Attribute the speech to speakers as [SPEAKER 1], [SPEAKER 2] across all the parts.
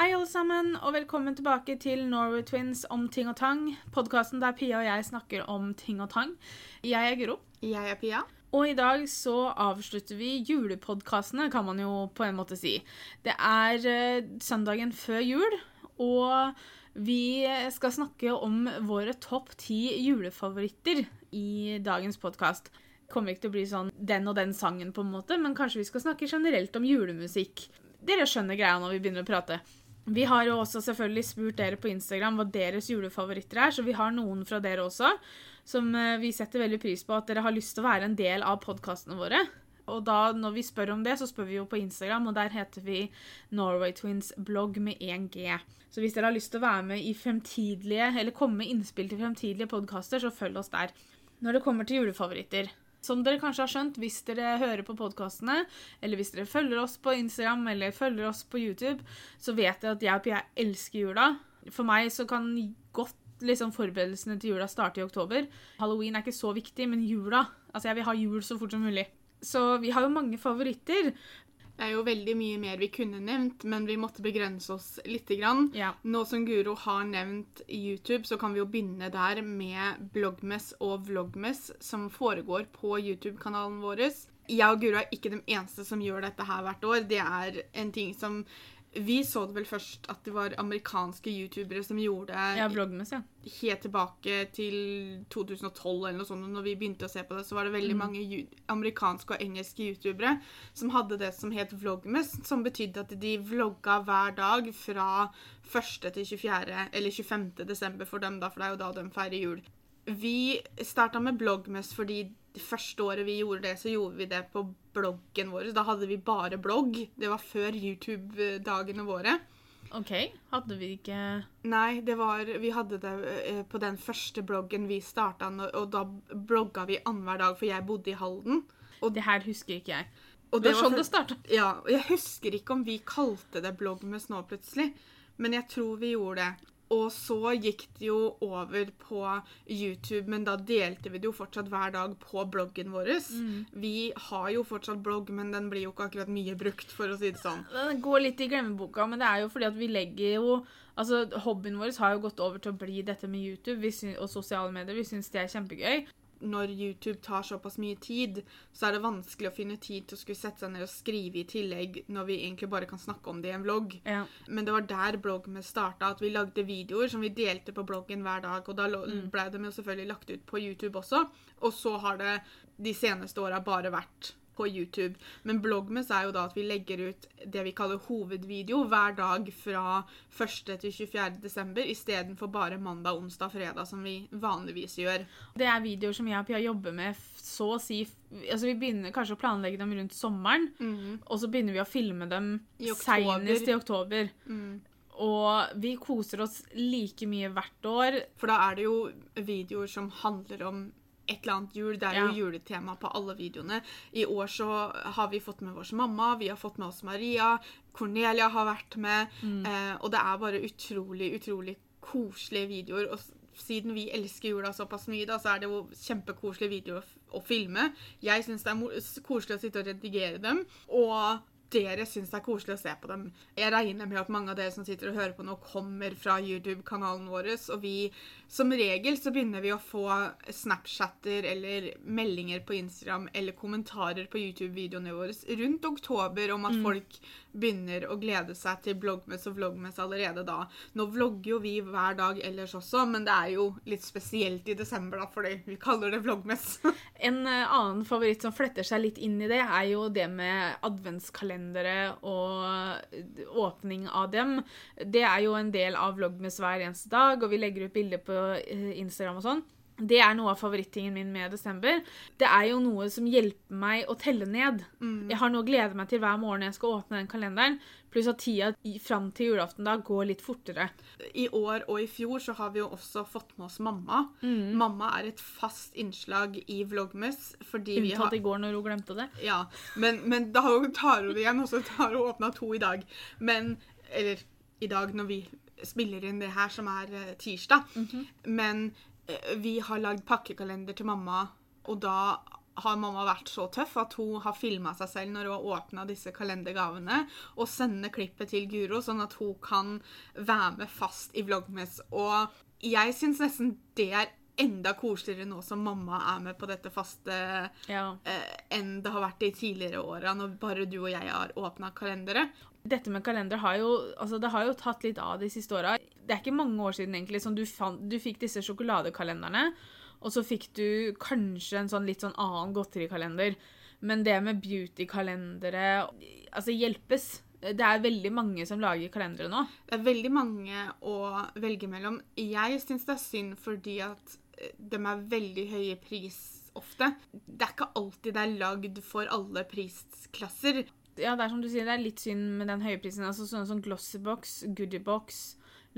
[SPEAKER 1] Hei, alle sammen, og velkommen tilbake til Norway Twins om ting og tang. Podkasten der Pia og jeg snakker om ting og tang. Jeg er Guro.
[SPEAKER 2] Jeg er Pia.
[SPEAKER 1] Og i dag så avslutter vi julepodkastene, kan man jo på en måte si. Det er eh, søndagen før jul, og vi skal snakke om våre topp ti julefavoritter i dagens podkast. Kommer ikke til å bli sånn den og den sangen, på en måte, men kanskje vi skal snakke generelt om julemusikk. Dere skjønner greia når vi begynner å prate. Vi har jo også selvfølgelig spurt dere på Instagram hva deres julefavoritter er, så vi har noen fra dere også, som eh, vi setter veldig pris på at dere har lyst til å være en del av podkastene våre. Og da, når vi spør om det, så spør vi jo på Instagram, og der heter vi Norway Twins blogg med 1G. Så hvis dere har lyst til å være med i fremtidige, eller komme med innspill til fremtidige podkaster, så følg oss der. Når det kommer til julefavoritter, som dere kanskje har skjønt hvis dere hører på podkastene, eller hvis dere følger oss på Instagram eller følger oss på YouTube, så vet dere at jeg og Pia elsker jula. For meg så kan godt liksom forberedelsene til jula starte i oktober. Halloween er ikke så viktig, men jula Altså, jeg vil ha jul så fort som mulig. Så vi har jo mange favoritter.
[SPEAKER 2] Det er jo veldig mye mer vi kunne nevnt, men vi måtte begrense oss litt. Grann.
[SPEAKER 1] Ja.
[SPEAKER 2] Nå som Guro har nevnt YouTube, så kan vi jo begynne der med bloggmess og vlogmess som foregår på YouTube-kanalen vår. Jeg og Guro er ikke de eneste som gjør dette her hvert år. Det er en ting som Vi så det vel først at det var amerikanske youtubere som gjorde det
[SPEAKER 1] Ja, ja.
[SPEAKER 2] helt tilbake til 2012 eller noe sånt, og når vi begynte å se på det, så var det veldig mange amerikanske og engelske youtubere som hadde det som het vlogmes, som betydde at de vlogga hver dag fra 1. til 24. eller 25. desember for dem, da, for det er jo da de feirer jul. Vi starta med bloggmess fordi det første året vi gjorde det, så gjorde vi det på bloggen vår. Da hadde vi bare blogg. Det var før YouTube-dagene våre.
[SPEAKER 1] OK. Hadde vi ikke
[SPEAKER 2] Nei, det var Vi hadde det eh, på den første bloggen vi starta, og da blogga vi annenhver dag, for jeg bodde i Halden.
[SPEAKER 1] Og det her husker ikke jeg.
[SPEAKER 2] Og
[SPEAKER 1] Det var sånn det starta.
[SPEAKER 2] Ja, og jeg husker ikke om vi kalte det bloggmess nå plutselig, men jeg tror vi gjorde det. Og så gikk det jo over på YouTube, men da delte vi det jo fortsatt hver dag på bloggen vår.
[SPEAKER 1] Mm.
[SPEAKER 2] Vi har jo fortsatt blogg, men den blir jo ikke akkurat mye brukt, for å si det sånn.
[SPEAKER 1] Den går litt i glemmeboka, men det er jo fordi at vi legger jo Altså, Hobbyen vår har jo gått over til å bli dette med YouTube vi syn- og sosiale medier. Vi syns det er kjempegøy.
[SPEAKER 2] Når YouTube tar såpass mye tid, så er det vanskelig å finne tid til å skulle sette seg ned og skrive i tillegg, når vi egentlig bare kan snakke om det i en vlogg.
[SPEAKER 1] Ja.
[SPEAKER 2] Men det var der bloggen starta, at vi lagde videoer som vi delte på bloggen hver dag. Og da ble de jo selvfølgelig lagt ut på YouTube også. Og så har det de seneste åra bare vært på YouTube. Men bloggmess er jo da at vi legger ut det vi kaller hovedvideo hver dag fra 1. til 24. desember, istedenfor bare mandag, onsdag, fredag, som vi vanligvis gjør.
[SPEAKER 1] Det er videoer som jeg og Pia jobber med så å si Altså, vi begynner kanskje å planlegge dem rundt sommeren, og så begynner vi å filme dem
[SPEAKER 2] I
[SPEAKER 1] seinest i oktober. Og vi koser oss like mye hvert år.
[SPEAKER 2] For da er det jo videoer som handler om et eller annet jul. Det er
[SPEAKER 1] Ja.
[SPEAKER 2] jo juletema på alle videoene. I år så har vi fått med vår mamma, vi har fått med oss Maria, Cornelia har vært med. Eh, og det er bare utrolig, utrolig koselige videoer. Og siden vi elsker jula såpass mye, da, så er det jo kjempekoselige videoer å, filme. Jeg syns det er koselig å sitte og redigere dem. Og dere syns det er koselig å se på dem. Jeg regner med at mange av dere som sitter og hører på nå, kommer fra YouTube-kanalen vår. Og vi, som regel, så begynner vi å få Snapchatter eller meldinger på Instagram eller kommentarer på YouTube-videoene våre rundt oktober om at folk begynner å glede seg til bloggmess og vloggmess allerede da. Nå vlogger jo vi hver dag ellers også, men det er jo litt spesielt i desember, da, fordi vi kaller det vloggmess.
[SPEAKER 1] En eh, annen favoritt som fletter seg litt inn i det, er jo det med adventskalendere og åpning av dem. Det er jo en del av vloggmess hver eneste dag, og vi legger ut bilder på eh, Instagram og sånn. Det er noe av favorittingen min med desember. Det er jo noe som hjelper meg å telle ned. Jeg har noe å glede meg til hver morgen jeg skal åpne den kalenderen. Pluss at tida fram til julaften da går litt fortere.
[SPEAKER 2] I år og i fjor så har vi jo også fått med oss mamma. Mamma er et fast innslag i Vlogmas. fordi vi har...
[SPEAKER 1] I går når hun glemte det.
[SPEAKER 2] Ja, men, men da tar hun det igjen, og så har hun åpna to i dag. Men Eller i dag når vi spiller inn det her, som er eh, tirsdag. Men eh, vi har lagd pakkekalender til mamma, og da har mamma vært så tøff at hun har filma seg selv når hun har åpna disse kalendergavene, og sender klippet til Guro, sånn at hun kan være med fast i Vlogmes. Og jeg syns nesten det er enda koseligere nå som mamma er med på dette faste,
[SPEAKER 1] Ja.
[SPEAKER 2] eh, enn det har vært de tidligere åra, når bare du og jeg har åpna kalendere.
[SPEAKER 1] Dette med kalender har jo, altså det har jo tatt litt av de siste åra. Det er ikke mange år siden egentlig som du, fant, du fikk disse sjokoladekalenderne, og så fikk du kanskje en sånn litt sånn annen godterikalender. Men det med beautykalendere Altså hjelpes. Det er veldig mange som lager kalendere nå.
[SPEAKER 2] Det er veldig mange å velge mellom. Jeg syns det er synd fordi at eh, de er veldig høye pris ofte. Det er ikke alltid det er lagd for alle prisklasser.
[SPEAKER 1] Ja, det er som du sier, det er litt synd med den høye prisen. Altså Sånne som Glossybox, Goodiebox,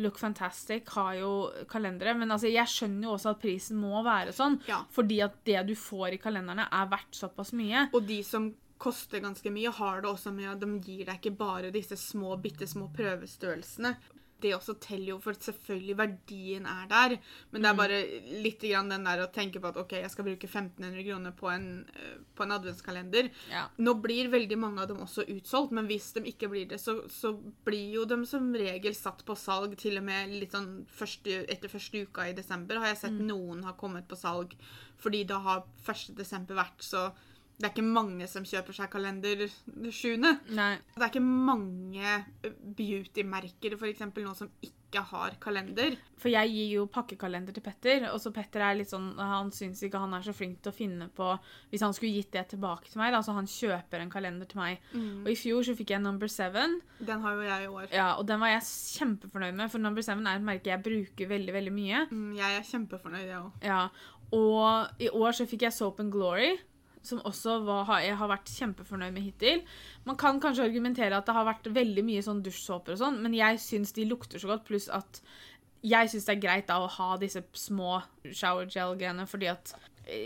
[SPEAKER 1] Look Fantastic har jo kalendere. Men altså, jeg skjønner jo også at prisen må være sånn.
[SPEAKER 2] Ja.
[SPEAKER 1] Fordi at det du får i kalenderne, er verdt såpass mye.
[SPEAKER 2] Og de som koster ganske mye, har det også med at de gir deg ikke bare disse små, bitte små prøvestørrelsene. Det også teller jo, for selvfølgelig verdien er der. Men det er bare litt grann den der å tenke på at OK, jeg skal bruke 1500 kroner på en, eh, på en adventskalender.
[SPEAKER 1] Ja.
[SPEAKER 2] Nå blir veldig mange av dem også utsolgt, men hvis de ikke blir det, så, så blir jo de som regel satt på salg til og med litt sånn første, etter første uka i desember. Har jeg sett noen har kommet på salg fordi da har 1. desember vært, så det er ikke mange som kjøper seg kalender 7.
[SPEAKER 1] Nei.
[SPEAKER 2] Det er ikke mange beauty-merker for eksempel nå som ikke har kalender.
[SPEAKER 1] For jeg gir jo pakkekalender til Petter, og så Petter er litt sånn Han syns ikke han er så flink til å finne på Hvis han skulle gitt det tilbake til meg, da, så han kjøper en kalender til meg. Og i fjor så fikk jeg Number Seven,
[SPEAKER 2] Den har jo jeg i år.
[SPEAKER 1] ja, og den var jeg kjempefornøyd med, for Number Seven er et merke jeg bruker veldig, veldig mye.
[SPEAKER 2] Mm, Jeg er kjempefornøyd, jeg òg.
[SPEAKER 1] Ja, Og i år så fikk jeg Soap and Glory, som også var, jeg har vært kjempefornøyd med hittil. Man kan kanskje argumentere at det har vært veldig mye sånn dusjsåper og sånn, men jeg syns de lukter så godt, pluss at jeg syns det er greit da å ha disse små shower gel-greiene, fordi at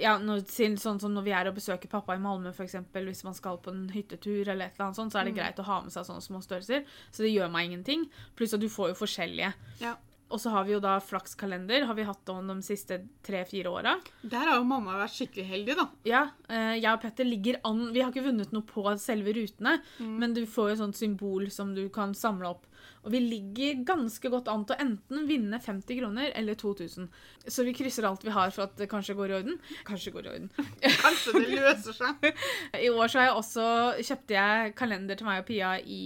[SPEAKER 1] ja, når, sånn som når vi er og besøker pappa i Malmö, eksempel, hvis man skal på en hyttetur, eller et eller annet sånt, så er det greit å ha med seg sånne små størrelser. Så det gjør meg ingenting. Pluss at du får jo forskjellige.
[SPEAKER 2] Ja.
[SPEAKER 1] Og så har vi jo da flakskalender. Har vi hatt om de siste tre-fire åra.
[SPEAKER 2] Der har jo mamma vært skikkelig heldig, da.
[SPEAKER 1] Ja, eh, jeg og Petter ligger an Vi har ikke vunnet noe på selve rutene, men du får jo et sånt symbol som du kan samle opp. Og vi ligger ganske godt an til å enten vinne 50 kroner eller 2000. Så vi krysser alt vi har for at det kanskje går i orden. Kanskje går i orden.
[SPEAKER 2] Kanskje det løser seg.
[SPEAKER 1] I år så har jeg også kjøpte jeg kalender til meg og Pia i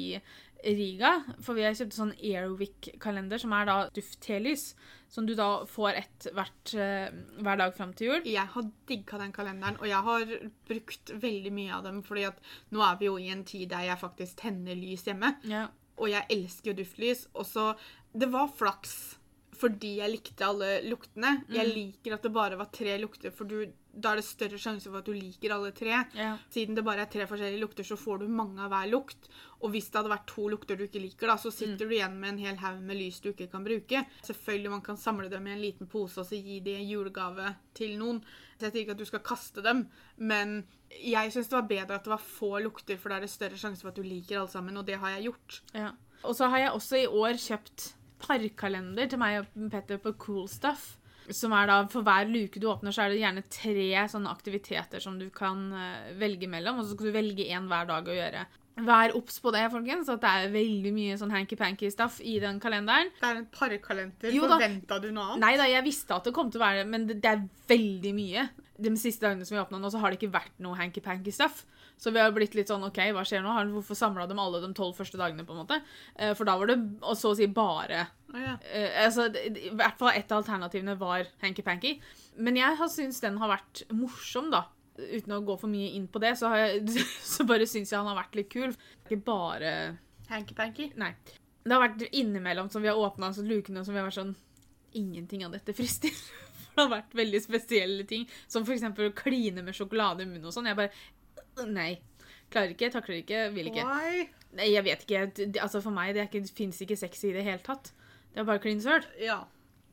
[SPEAKER 1] Riga. For vi har kjøpt sånn Airwick-kalender, som er da duftelys. Som du da får ett hvert, eh, hver dag fram til jul.
[SPEAKER 2] Jeg har digga den kalenderen, og jeg har brukt veldig mye av dem. fordi at nå er vi jo i en tid der jeg faktisk tenner lys hjemme.
[SPEAKER 1] Ja.
[SPEAKER 2] Og jeg elsker jo duftlys. Og så Det var flaks fordi jeg likte alle luktene. Jeg liker at det bare var tre lukter, for du, da er det større sjanse for at du liker alle tre.
[SPEAKER 1] Ja.
[SPEAKER 2] Siden det bare er tre forskjellige lukter, så får du mange av hver lukt. Og hvis det hadde vært to lukter du ikke liker, da, så sitter du igjen med en hel haug med lys du ikke kan bruke. Selvfølgelig man kan samle dem i en liten pose og så gi de en julegave til noen. Så jeg sier ikke at du skal kaste dem, men jeg syns det var bedre at det var få lukter, for da er det større sjanse for at du liker alle sammen, og det har jeg gjort.
[SPEAKER 1] Ja. Og så har jeg også i år kjøpt parkalender til meg og Petter på Cool Stuff. Som er da, For hver luke du åpner, så er det gjerne tre sånne aktiviteter som du kan eh, velge mellom. Og så skal du velge én hver dag å gjøre. Vær obs på det, folkens. At det er veldig mye sånn hanky-panky-stuff i den kalenderen.
[SPEAKER 2] Det er en parkalender.
[SPEAKER 1] Jo.
[SPEAKER 2] Forventa du noe annet?
[SPEAKER 1] Nei da, jeg visste at det kom til å være det, men det, det er veldig mye. De siste dagene som vi åpna nå, så har det ikke vært noe hanky-panky-stuff. Så vi har blitt litt sånn OK, hva skjer nå? Hvorfor samla de alle de tolv første dagene, på en måte? Eh, For da var det så å si bare
[SPEAKER 2] oh, ja.
[SPEAKER 1] Eh, altså, I hvert fall ett av alternativene var hanky-panky. Men jeg har syntes den har vært morsom, da. Uten å gå for mye inn på det, så, har jeg, så bare syns jeg han har vært litt kul. Ikke bare
[SPEAKER 2] Hanky-panky.
[SPEAKER 1] Nei. Det har vært innimellom som vi har åpna altså, lukene som vi har vært sånn Ingenting av dette frister. Det har vært veldig spesielle ting. Som f.eks. å kline med sjokolade i munnen og sånn. Jeg bare Nei. Klarer ikke, takler ikke, vil ikke.
[SPEAKER 2] Why?
[SPEAKER 1] Nei, jeg vet ikke. Altså For meg det ikke, fins ikke sex i det hele tatt. Det er bare clean søl.
[SPEAKER 2] Ja.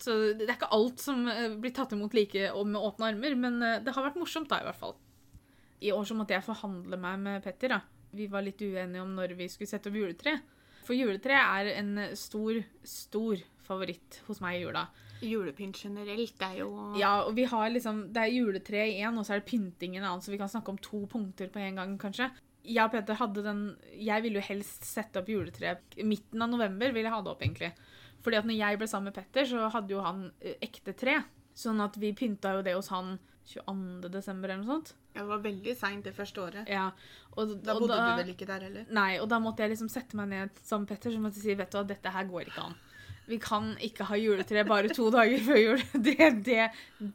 [SPEAKER 1] Så det er ikke alt som eh, blir tatt imot like og med åpne armer, men eh, det har vært morsomt, da, i hvert fall. I år så måtte jeg forhandle meg med Petter, da. Vi var litt uenige om når vi skulle sette opp juletre. For juletre er en stor, stor favoritt hos meg i jula.
[SPEAKER 2] Julepynt generelt er jo
[SPEAKER 1] Ja, og vi har liksom Det er juletre i én, og så er det pynting i en annen, så vi kan snakke om to punkter på en gang, kanskje. Jeg og Peter hadde den Jeg ville jo helst sette opp juletre midten av november. ville jeg ha det opp, egentlig. Fordi at når jeg ble sammen med Petter, så hadde jo han eh, ekte tre. Sånn at vi pynta jo det hos han 22. desember eller noe sånt.
[SPEAKER 2] Ja, Det var veldig seint det første året.
[SPEAKER 1] Ja, og,
[SPEAKER 2] Da
[SPEAKER 1] og
[SPEAKER 2] bodde du vel ikke der heller?
[SPEAKER 1] Nei, og da måtte jeg liksom sette meg ned sammen med Petter så måtte jeg si vet du hva, dette her går ikke an. Vi kan ikke ha juletre bare to dager før jul. Det, det,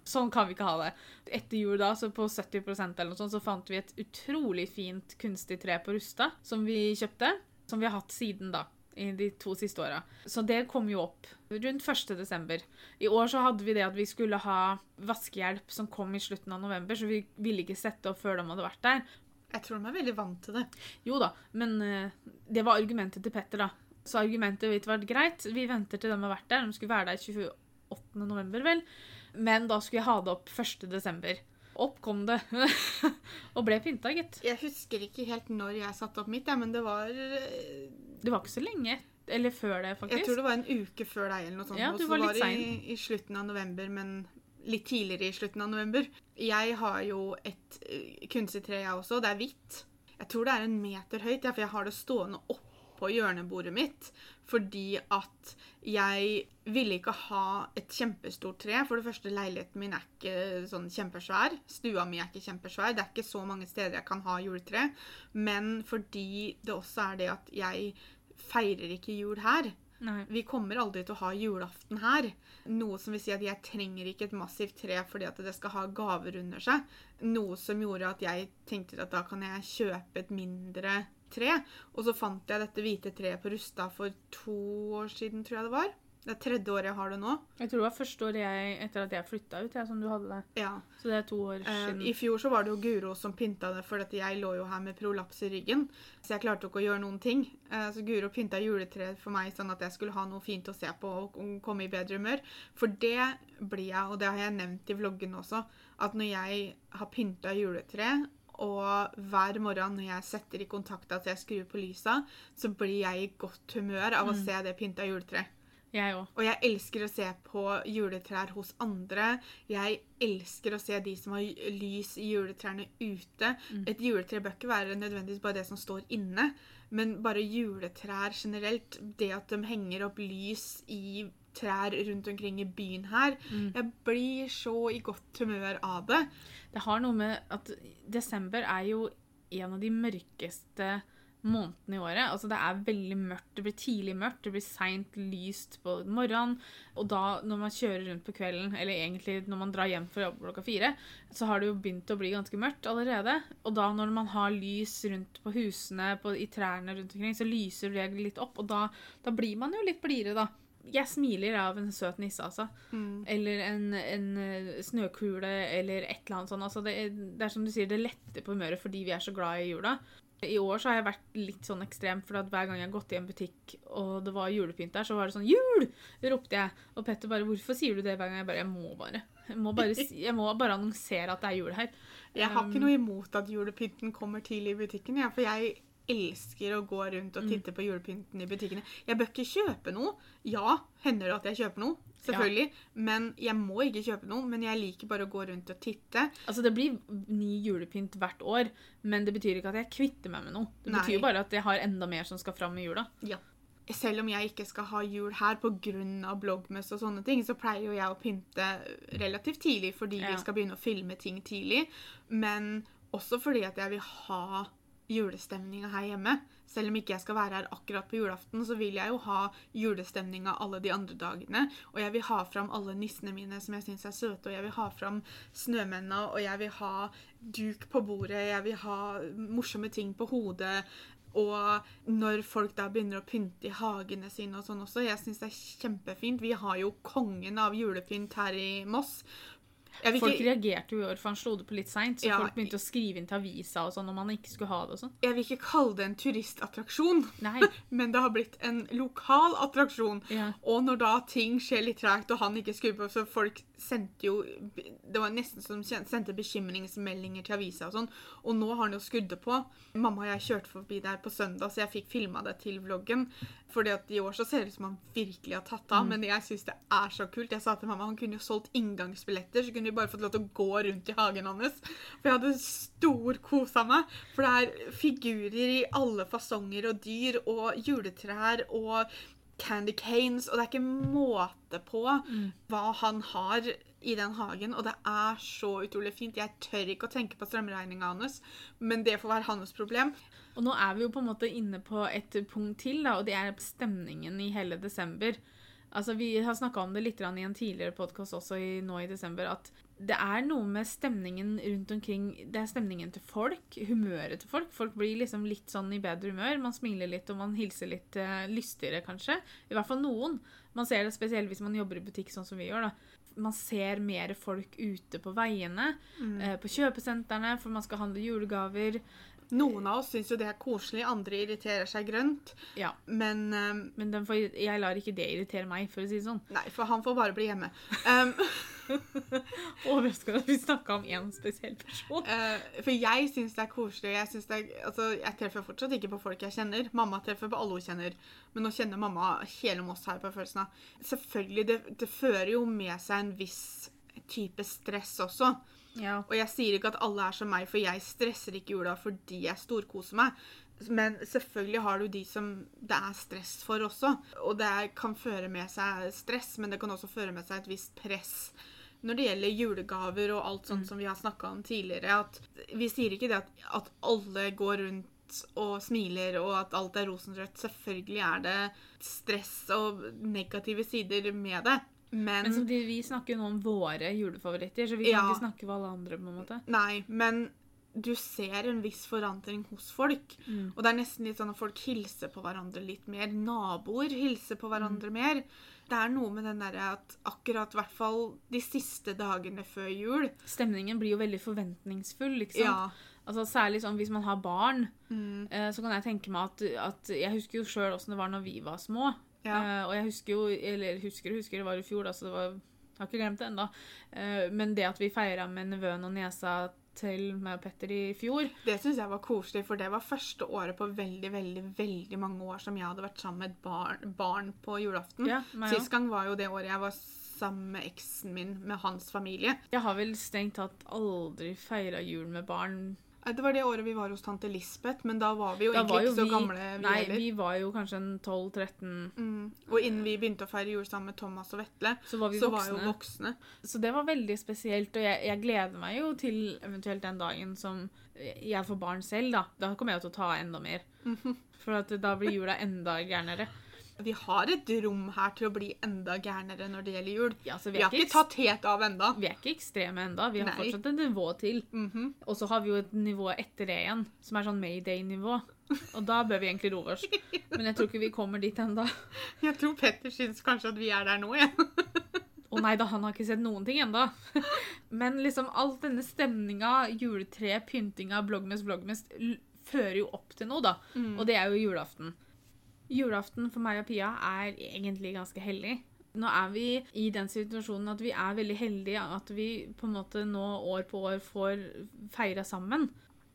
[SPEAKER 1] sånn kan vi ikke ha det. Etter jul da, så på 70% eller noe sånt, så fant vi et utrolig fint kunstig tre på Rusta som vi kjøpte. Som vi har hatt siden da, i de to siste åra. Så det kom jo opp rundt 1. desember. I år så hadde vi det at vi skulle ha vaskehjelp som kom i slutten av november, så vi ville ikke sette opp før de hadde vært der.
[SPEAKER 2] Jeg tror de er veldig vant til det.
[SPEAKER 1] Jo da, men eh, det var argumentet til Petter, da. Så argumentet mitt var greit. Vi venter til de har vært der. De skulle være der 28. november, vel. Men da skulle jeg ha det opp 1. desember. Opp kom det. og ble pynta, gitt.
[SPEAKER 2] Jeg husker ikke helt når jeg satte opp mitt, ja, men det var eh,
[SPEAKER 1] Det var ikke så lenge. Eller før det, faktisk.
[SPEAKER 2] Jeg tror det var en uke før deg, eller noe sånt.
[SPEAKER 1] Ja, du var litt sein.
[SPEAKER 2] i, i slutten av november, men litt tidligere i slutten av november. Jeg har jo et eh, kunstig tre, jeg også. Det er hvitt. Jeg tror det er en meter høyt, ja, for jeg har det stående oppå hjørnebordet mitt. Fordi at jeg ville ikke ha et kjempestort tre. For det første, leiligheten min er ikke sånn kjempesvær. Stua mi er ikke kjempesvær. Det er ikke så mange steder jeg kan ha juletre. Men fordi det også er det at jeg feirer ikke jul her.
[SPEAKER 1] Nei.
[SPEAKER 2] Vi kommer aldri til å ha julaften her. Noe som vil si at jeg trenger ikke et massivt tre fordi at det skal ha gaver under seg. Noe som gjorde at jeg tenkte at da kan jeg kjøpe et mindre tre. Og så fant jeg dette hvite treet på Rusta for to år siden, tror jeg det var. Det er tredje året jeg har det nå.
[SPEAKER 1] Jeg tror det var første år jeg, etter at jeg flytta ut, jeg, som du hadde det.
[SPEAKER 2] Ja.
[SPEAKER 1] Så det er to år
[SPEAKER 2] Eh,
[SPEAKER 1] siden.
[SPEAKER 2] I fjor så var det jo Guro som pynta det, for at jeg lå jo her med prolaps i ryggen. Så jeg klarte ikke å gjøre noen ting. Eh, Så Guro pynta juletreet for meg sånn at jeg skulle ha noe fint å se på og komme i bedre humør. For det blir jeg, og det har jeg nevnt i vloggen også, at når jeg har pynta juletre og hver morgen når jeg setter i kontakt at jeg skrur på lysa, så blir jeg i godt humør av å se det pynta juletreet.
[SPEAKER 1] Jeg.
[SPEAKER 2] Og jeg elsker å se på juletrær hos andre. Jeg elsker å se de som har lys i juletrærne ute. Et juletre bør ikke være nødvendigvis bare det som står inne, men bare juletrær generelt. Det at de henger opp lys i trær rundt omkring i byen her. Jeg blir så i godt humør av det.
[SPEAKER 1] Det har noe med at desember er jo en av de mørkeste månedene i året. Altså Det er veldig mørkt. Det blir tidlig mørkt, det blir seint lyst på morgenen. Og da, når man kjører rundt på kvelden, eller egentlig når man drar hjem fra jobb klokka fire, så har det jo begynt å bli ganske mørkt allerede. Og da når man har lys rundt på husene, på, i trærne rundt omkring, så lyser det litt opp, og da, da blir man jo litt blidere, da. Jeg smiler av en søt nisse, altså. Eller en, en eh, snøkule, eller et eller annet sånt. Altså det, det er som du sier, det letter på humøret fordi vi er så glad i jula. I år så har jeg vært litt sånn ekstrem, for hver gang jeg har gått i en butikk og det var julepynt der, så var det sånn 'Jul!' ropte jeg. Og Petter bare 'Hvorfor sier du det hver gang?' Jeg bare 'Jeg må bare'. Jeg må bare, jeg må bare annonsere at det er jul her.
[SPEAKER 2] Jeg har
[SPEAKER 1] Um,
[SPEAKER 2] ikke noe imot at julepynten kommer tidlig i butikken, ja, for jeg elsker å gå rundt og titte på julepynten i butikkene. Jeg bør ikke kjøpe noe. Ja, hender det at jeg kjøper noe, selvfølgelig. Men jeg må ikke kjøpe noe. Men jeg liker bare å gå rundt og titte.
[SPEAKER 1] Altså, det blir ny julepynt hvert år, men det betyr ikke at jeg kvitter meg med noe. Det
[SPEAKER 2] Nei.
[SPEAKER 1] betyr bare at jeg har enda mer som skal fram i jula.
[SPEAKER 2] Ja. Selv om jeg ikke skal ha jul her pga. bloggmess og sånne ting, så pleier jo jeg å pynte relativt tidlig fordi
[SPEAKER 1] Ja.
[SPEAKER 2] vi skal begynne å filme ting tidlig. Men også fordi at jeg vil ha julestemninga her hjemme. Selv om ikke jeg skal være her akkurat på julaften, så vil jeg jo ha julestemninga alle de andre dagene. Og jeg vil ha fram alle nissene mine som jeg syns er søte, og jeg vil ha fram snømennene, og jeg vil ha duk på bordet, jeg vil ha morsomme ting på hodet. Og når folk da begynner å pynte i hagene sine og sånn også, jeg syns det er kjempefint. Vi har jo kongen av julepynt her i Moss. Vil
[SPEAKER 1] Folk reagerte jo i år, for han slo det på litt seint. Så
[SPEAKER 2] Ja,
[SPEAKER 1] folk begynte å skrive inn til avisa og sånn om han ikke skulle ha det og sånn.
[SPEAKER 2] jeg vil ikke kalle det en turistattraksjon,
[SPEAKER 1] Nei.
[SPEAKER 2] men det har blitt en lokal attraksjon.
[SPEAKER 1] Ja.
[SPEAKER 2] Og når da ting skjer litt tregt, og han ikke skrur på, så folk sendte jo Det var nesten som sendte bekymringsmeldinger til avisa og sånn. Og nå har han jo skuddet på. Mamma og jeg kjørte forbi der på søndag, så jeg fikk filma det til vloggen. Fordi at i år så ser det ut som han virkelig har tatt av. Men jeg syns det er så kult. Jeg sa til mamma han kunne jo solgt inngangsbilletter, så kunne vi bare fått lov til å gå rundt i hagen hans. For jeg hadde storkosa meg. For det er figurer i alle fasonger og dyr og juletrær og candy canes, og det er ikke måte på hva han har i den hagen, og det er så utrolig fint. Jeg tør ikke å tenke på strømregninga hans, men det får være hans problem.
[SPEAKER 1] Og nå er vi jo på en måte inne på et punkt til, da, og det er stemningen i hele desember. Altså, Vi har snakka om det litt i en tidligere podkast også i, nå i desember, at det er noe med stemningen rundt omkring Det er stemningen til folk, humøret til folk. Folk blir liksom litt sånn i bedre humør. Man smiler litt, og man hilser litt eh, lystigere, kanskje. I hvert fall noen. Man ser det spesielt hvis man jobber i butikk, sånn som vi gjør. da. Man ser mer folk ute på veiene, eh, på kjøpesentrene, for man skal handle julegaver.
[SPEAKER 2] Noen av oss syns jo det er koselig, andre irriterer seg grønt,
[SPEAKER 1] Ja,
[SPEAKER 2] men um,
[SPEAKER 1] Men den får, jeg lar ikke det irritere meg, for å si det sånn.
[SPEAKER 2] Nei, for han får bare bli hjemme. Um,
[SPEAKER 1] Overraska at vi snakka om én spesiell person.
[SPEAKER 2] Uh, for jeg syns det er koselig. Jeg, synes det er, altså, jeg treffer fortsatt ikke på folk jeg kjenner. Mamma treffer på alle hun kjenner. Men nå kjenner mamma hele Moss her på følelsen av Selvfølgelig, det, det fører jo med seg en viss type stress også.
[SPEAKER 1] Ja.
[SPEAKER 2] Og jeg sier ikke at alle er som meg, for jeg stresser ikke jula fordi jeg storkoser meg. Men selvfølgelig har du de som det er stress for også. Og det kan føre med seg stress, men det kan også føre med seg et visst press når det gjelder julegaver og alt sånt som vi har snakka om tidligere. At vi sier ikke det at, at alle går rundt og smiler og at alt er rosenrødt. Selvfølgelig er det stress og negative sider med det. Men,
[SPEAKER 1] Men samtidig, vi snakker jo nå om våre julefavoritter, så vi kan
[SPEAKER 2] Ja.
[SPEAKER 1] ikke snakke med alle andre. på en måte.
[SPEAKER 2] Nei, men du ser en viss forandring hos folk.
[SPEAKER 1] Mm.
[SPEAKER 2] Og det er nesten litt sånn at folk hilser på hverandre litt mer. Naboer hilser på hverandre
[SPEAKER 1] Mm.
[SPEAKER 2] mer. Det er noe med den derre at akkurat hvert fall de siste dagene før jul
[SPEAKER 1] Stemningen blir jo veldig forventningsfull. sant?
[SPEAKER 2] Ja.
[SPEAKER 1] Altså Særlig sånn hvis man har barn,
[SPEAKER 2] Mm,
[SPEAKER 1] eh, så kan jeg tenke meg at, at Jeg husker jo sjøl åssen det var når vi var små.
[SPEAKER 2] Ja.
[SPEAKER 1] Uh, og jeg husker jo Eller husker og husker, det var i fjor, da, så det var Jeg har ikke glemt det ennå. Uh, men det at vi feira med nevøen og niesa til meg og Petter i fjor
[SPEAKER 2] Det syns jeg var koselig, for det var første året på veldig veldig, veldig mange år som jeg hadde vært sammen med et barn, barn på julaften.
[SPEAKER 1] Ja,
[SPEAKER 2] Sist gang var jo det året jeg var sammen med eksen min med hans familie.
[SPEAKER 1] Jeg har vel strengt tatt aldri feira jul med barn.
[SPEAKER 2] Det var det året vi var hos tante Lisbeth, men da var vi jo
[SPEAKER 1] Da
[SPEAKER 2] egentlig
[SPEAKER 1] jo
[SPEAKER 2] ikke så
[SPEAKER 1] vi
[SPEAKER 2] gamle. vi
[SPEAKER 1] Nei,
[SPEAKER 2] heller.
[SPEAKER 1] vi var jo kanskje en 12-13,
[SPEAKER 2] Mm. Og innen vi begynte å feire jul sammen med Thomas og Vetle,
[SPEAKER 1] så var vi
[SPEAKER 2] så var
[SPEAKER 1] voksne.
[SPEAKER 2] jo voksne.
[SPEAKER 1] Så det var veldig spesielt, og jeg, jeg gleder meg jo til eventuelt den dagen som jeg får barn selv, da. Da kommer jeg jo til å ta enda mer. For da blir jula enda gærnere.
[SPEAKER 2] Vi har et rom her til å bli enda gærnere når det gjelder jul.
[SPEAKER 1] Ja,
[SPEAKER 2] Vi
[SPEAKER 1] vi
[SPEAKER 2] har
[SPEAKER 1] ikke,
[SPEAKER 2] tatt helt av enda.
[SPEAKER 1] vi er ikke ekstreme enda. Vi har
[SPEAKER 2] Nei.
[SPEAKER 1] fortsatt et nivå til.
[SPEAKER 2] Mhm.
[SPEAKER 1] Og så har vi jo et nivå etter det igjen, som er sånn Mayday-nivå. Og da bør vi egentlig roe oss. Men jeg tror ikke vi kommer dit enda.
[SPEAKER 2] Jeg tror Petter syns kanskje at vi er der nå, igjen.
[SPEAKER 1] Å nei da, han har ikke sett noen ting ennå. Men liksom alt denne stemninga, juletre, pyntinga, bloggmest, bloggmest, fører jo opp til noe, da.
[SPEAKER 2] Mm.
[SPEAKER 1] Og det er jo julaften. Julaften for meg og Pia er egentlig ganske hellig. Nå er vi i den situasjonen at vi er veldig heldige at vi på en måte nå år på år får feira sammen.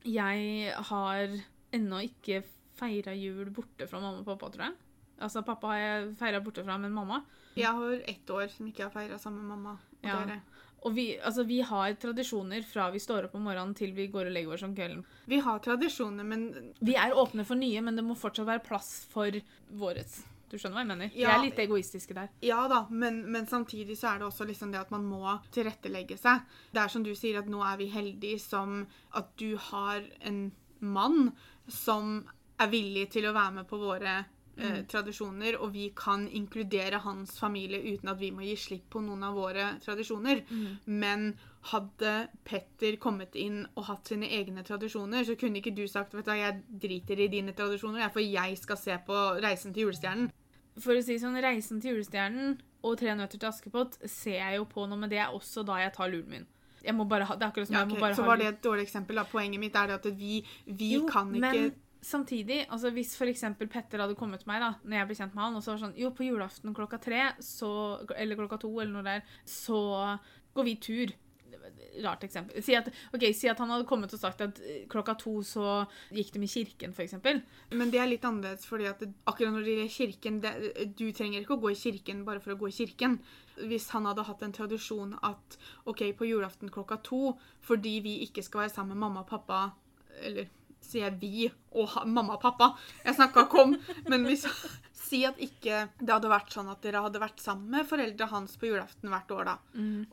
[SPEAKER 1] Jeg har ennå ikke feira jul borte fra mamma og pappa, tror jeg. Altså, pappa har jeg feira borte fra, men mamma
[SPEAKER 2] Jeg har ett år som ikke har feira sammen med mamma og
[SPEAKER 1] Ja.
[SPEAKER 2] dere.
[SPEAKER 1] Og vi, altså, vi har tradisjoner fra vi står opp om morgenen til vi går og legger oss om kvelden.
[SPEAKER 2] Vi har tradisjoner, men
[SPEAKER 1] Vi er åpne for nye, men det må fortsatt være plass for vårets. Du skjønner hva jeg mener? Vi er litt egoistiske der.
[SPEAKER 2] Ja da, men, men samtidig så er det også liksom det at man må tilrettelegge seg. Det er som du sier, at nå er vi heldige som at du har en mann som er villig til å være med på våre eh, tradisjoner, og vi kan inkludere hans familie uten at vi må gi slipp på noen av våre tradisjoner. Men hadde Petter kommet inn og hatt sine egne tradisjoner, så kunne ikke du sagt vet du, jeg driter i dine tradisjoner, for jeg skal se på Reisen til julestjernen.
[SPEAKER 1] for å si sånn, Reisen til julestjernen og Tre nøtter til Askepott ser jeg jo på nå, men det er også da jeg tar luren min. Jeg må bare ha, det er akkurat som
[SPEAKER 2] Ja,
[SPEAKER 1] jeg må bare
[SPEAKER 2] Så
[SPEAKER 1] ha
[SPEAKER 2] var det et dårlig eksempel. da. Poenget mitt er det at vi, vi
[SPEAKER 1] Jo,
[SPEAKER 2] kan ikke
[SPEAKER 1] men samtidig, altså hvis eksempel Petter hadde kommet til meg da, når jeg ble kjent med han, og så var sånn, jo, på julaften klokka tre, så, eller klokka to, eller noe der, så går vi tur. Rart eksempel. Si at, okay, si at han hadde kommet og sagt at eh, klokka to så gikk de i kirken, eksempel.
[SPEAKER 2] Men det er litt annerledes, fordi at akkurat når det gjelder kirken det, Du trenger ikke å gå i kirken bare for å gå i kirken. Hvis han hadde hatt en tradisjon at OK, på julaften klokka to, fordi vi ikke skal være sammen med mamma og pappa Eller sier vi og ha, mamma og pappa? Jeg snakka ikke om Men hvis Si at ikke det hadde vært sånn at dere hadde vært sammen med foreldra hans på julaften hvert år, da.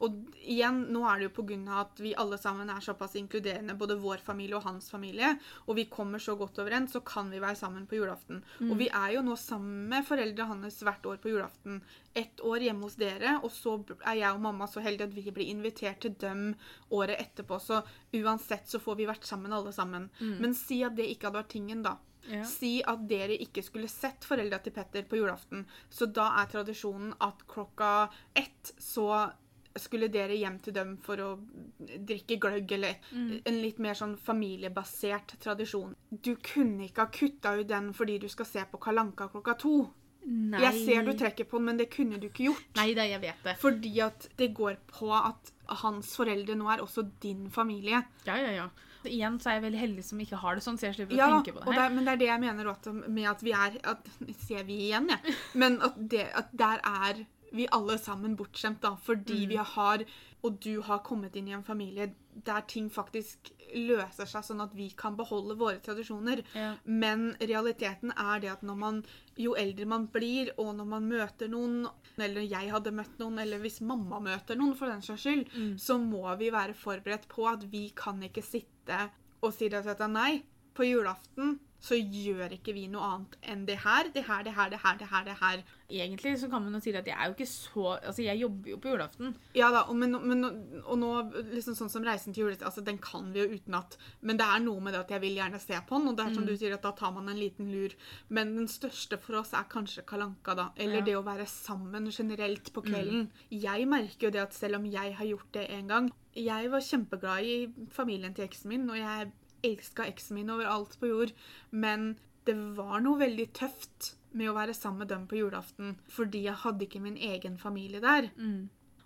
[SPEAKER 2] Og igjen, nå er det jo av at vi alle sammen er såpass inkluderende, både vår familie og hans familie, og vi kommer så godt overens, så kan vi være sammen på julaften. Og vi er jo nå sammen med foreldra hans hvert år på julaften. Ett år hjemme hos dere, og så er jeg og mamma så heldige at vi blir invitert til dem året etterpå. Så uansett så får vi vært sammen alle sammen. Men si at det ikke hadde vært tingen, da.
[SPEAKER 1] Ja.
[SPEAKER 2] Si at dere ikke skulle sett foreldra til Petter på julaften. Så da er tradisjonen at klokka ett så skulle dere hjem til dem for å drikke gløgg, eller en litt mer sånn familiebasert tradisjon. Du kunne ikke ha kutta ut den fordi du skal se på Kalanka klokka to.
[SPEAKER 1] Nei.
[SPEAKER 2] Jeg ser du trekker på den, men det kunne du ikke gjort.
[SPEAKER 1] Nei, det, jeg vet det.
[SPEAKER 2] Fordi at det går på at hans foreldre nå er også din familie.
[SPEAKER 1] Ja, ja, ja. Igjen så er jeg veldig heldig som ikke har det sånn, så jeg slipper
[SPEAKER 2] Ja,
[SPEAKER 1] å tenke på det her.
[SPEAKER 2] Det, men det er det jeg mener også, med at vi er at, Ser vi igjen, jeg. Men at, det, at der er vi alle sammen bortskjemt, da. Fordi
[SPEAKER 1] Mm.
[SPEAKER 2] vi har Og du har kommet inn i en familie der ting faktisk løser seg, sånn at vi kan beholde våre tradisjoner.
[SPEAKER 1] Ja.
[SPEAKER 2] Men realiteten er det at når man, jo eldre man blir, og når man møter noen, eller jeg hadde møtt noen, eller hvis mamma møter noen for den saks skyld,
[SPEAKER 1] Mm.
[SPEAKER 2] så må vi være forberedt på at vi kan ikke sitte og si det at nei, på julaften så gjør ikke vi noe annet enn det her, det her, det her, det her, det her. det her.
[SPEAKER 1] Egentlig så kan man jo si at jeg er jo ikke så Altså, jeg jobber jo på julaften.
[SPEAKER 2] Ja da, og, men, men, og nå, liksom sånn som Reisen til julet, altså den kan vi jo utenat. Men det er noe med det at jeg vil gjerne se på den, og det er som du sier at da tar man en liten lur. Men den største for oss er kanskje Kalanka, da. Eller
[SPEAKER 1] Ja.
[SPEAKER 2] det å være sammen generelt på kvelden. Jeg merker jo det at selv om jeg har gjort det en gang Jeg var kjempeglad i familien til eksen min, og jeg elska eksen min overalt på jord. Men det var noe veldig tøft med å være sammen med dem på julaften, fordi jeg hadde ikke min egen familie der.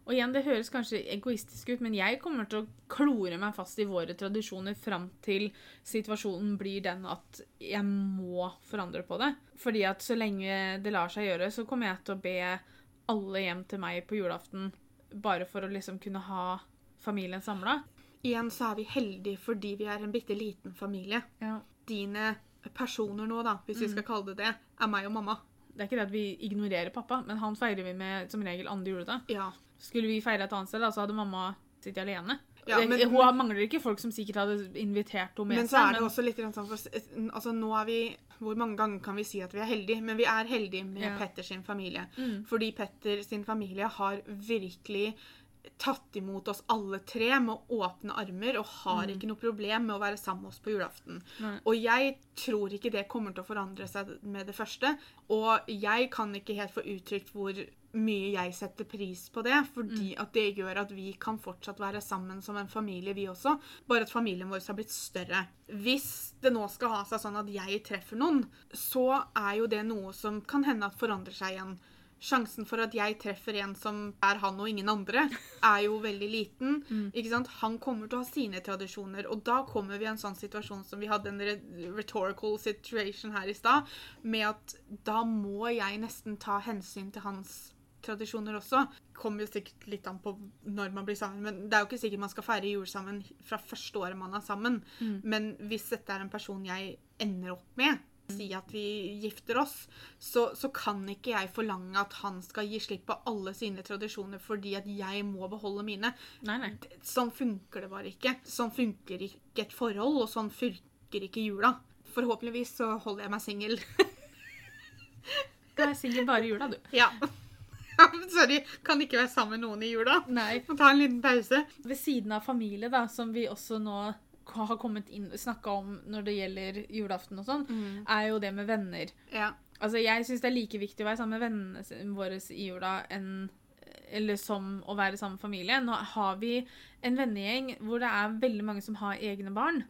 [SPEAKER 1] Og igjen, det høres kanskje egoistisk ut, men jeg kommer til å klore meg fast i våre tradisjoner fram til situasjonen blir den at jeg må forandre på det. Fordi at så lenge det lar seg gjøre, så kommer jeg til å be alle hjem til meg på julaften bare for å liksom kunne ha familien samla.
[SPEAKER 2] Igjen så er vi heldige fordi vi er en bitte liten familie.
[SPEAKER 1] Ja.
[SPEAKER 2] Dine personer nå, da, hvis vi skal kalle det det, er meg og mamma.
[SPEAKER 1] Det er ikke det at vi ignorerer pappa, men han feirer vi med som regel andre juledag.
[SPEAKER 2] Ja.
[SPEAKER 1] Skulle vi feire et annet sted, da, så hadde mamma sittet alene.
[SPEAKER 2] Ja, men-
[SPEAKER 1] hun mangler ikke folk som sikkert hadde invitert henne med
[SPEAKER 2] Men så er det også litt sånn for, altså nå er vi Hvor mange ganger kan vi si at vi er heldige? Men vi er heldige med
[SPEAKER 1] Ja.
[SPEAKER 2] Petter sin familie.
[SPEAKER 1] Mm.
[SPEAKER 2] Fordi Petter sin familie har virkelig tatt imot oss alle tre med åpne armer og har ikke noe problem med å være sammen med oss på julaften.
[SPEAKER 1] Mm. Nei.
[SPEAKER 2] Og jeg tror ikke det kommer til å forandre seg med det første. Og jeg kan ikke helt få uttrykt hvor mye jeg setter pris på det, fordi
[SPEAKER 1] Mm.
[SPEAKER 2] at det gjør at vi kan fortsatt være sammen som en familie, vi også. Bare at familien vår har blitt større. Hvis det nå skal ha seg sånn at jeg treffer noen, så er jo det noe som kan hende at forandrer seg igjen. Sjansen for at jeg treffer en som er han og ingen andre, er jo veldig liten. Ikke sant? Han kommer til å ha sine tradisjoner, og da kommer vi i en sånn situasjon som vi hadde en re- rhetorical situation her i stad, med at da må jeg nesten ta hensyn til hans tradisjoner også. Kommer jo sikkert litt an på når man blir sammen, men det er jo ikke sikkert man skal feire jul sammen fra første året man er sammen. Men hvis dette er en person jeg ender opp med, si at vi gifter oss, så, så kan ikke jeg forlange at han skal gi slipp på alle sine tradisjoner fordi at jeg må beholde mine.
[SPEAKER 1] Nei, nei.
[SPEAKER 2] Sånn funker det bare ikke. Sånn funker ikke et forhold, og sånn funker ikke jula. Forhåpentligvis så holder jeg meg singel.
[SPEAKER 1] Du er singel bare i jula, du.
[SPEAKER 2] Ja. Sorry, kan ikke være sammen med noen i jula.
[SPEAKER 1] Nei.
[SPEAKER 2] Må ta en liten pause.
[SPEAKER 1] Ved siden av familie, da, som vi også nå har kommet inn snakka om når det gjelder julaften og sånn, er jo det med venner.
[SPEAKER 2] Ja.
[SPEAKER 1] Altså, jeg syns det er like viktig å være sammen med vennene våre i jula enn eller som å være sammen med familie. Nå har vi en vennegjeng hvor det er veldig mange som har egne barn,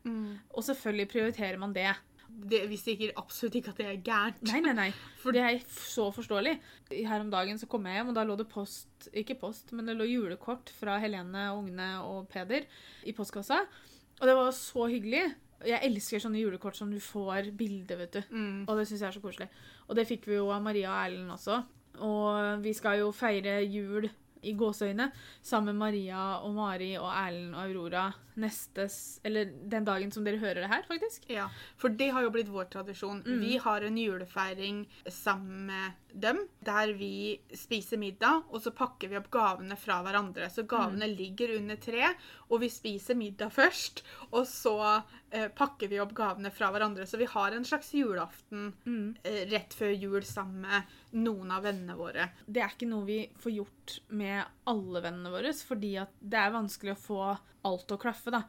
[SPEAKER 1] og selvfølgelig prioriterer man det.
[SPEAKER 2] Det, vi sier absolutt ikke at det er gærent.
[SPEAKER 1] Nei, nei, nei.
[SPEAKER 2] For-
[SPEAKER 1] Det er så forståelig. Her om dagen så kom jeg hjem, og da lå det post Ikke post, men det lå julekort fra Helene, ungene og Peder i postkassa. Og det var så hyggelig. Jeg elsker sånne julekort som du får bilde, vet du.
[SPEAKER 2] Mm.
[SPEAKER 1] Og det syns jeg er så koselig. Og det fikk vi jo av Maria og Erlend også. Og vi skal jo feire jul i gåseøyne sammen med Maria og Mari og Erlend og Aurora neste Eller den dagen som dere hører det her, faktisk.
[SPEAKER 2] Ja, for det har jo blitt vår tradisjon.
[SPEAKER 1] Mm.
[SPEAKER 2] Vi har en julefeiring sammen med dem, der vi spiser middag, og så pakker vi opp gavene fra hverandre. Så gavene
[SPEAKER 1] Mm.
[SPEAKER 2] ligger under tre, og vi spiser middag først, og så eh, pakker vi opp gavene fra hverandre. Så vi har en slags julaften
[SPEAKER 1] Mm.
[SPEAKER 2] eh, rett før jul sammen med noen av vennene våre.
[SPEAKER 1] Det er ikke noe vi får gjort med alle vennene våre, fordi at det er vanskelig å få alt å klaffe. da.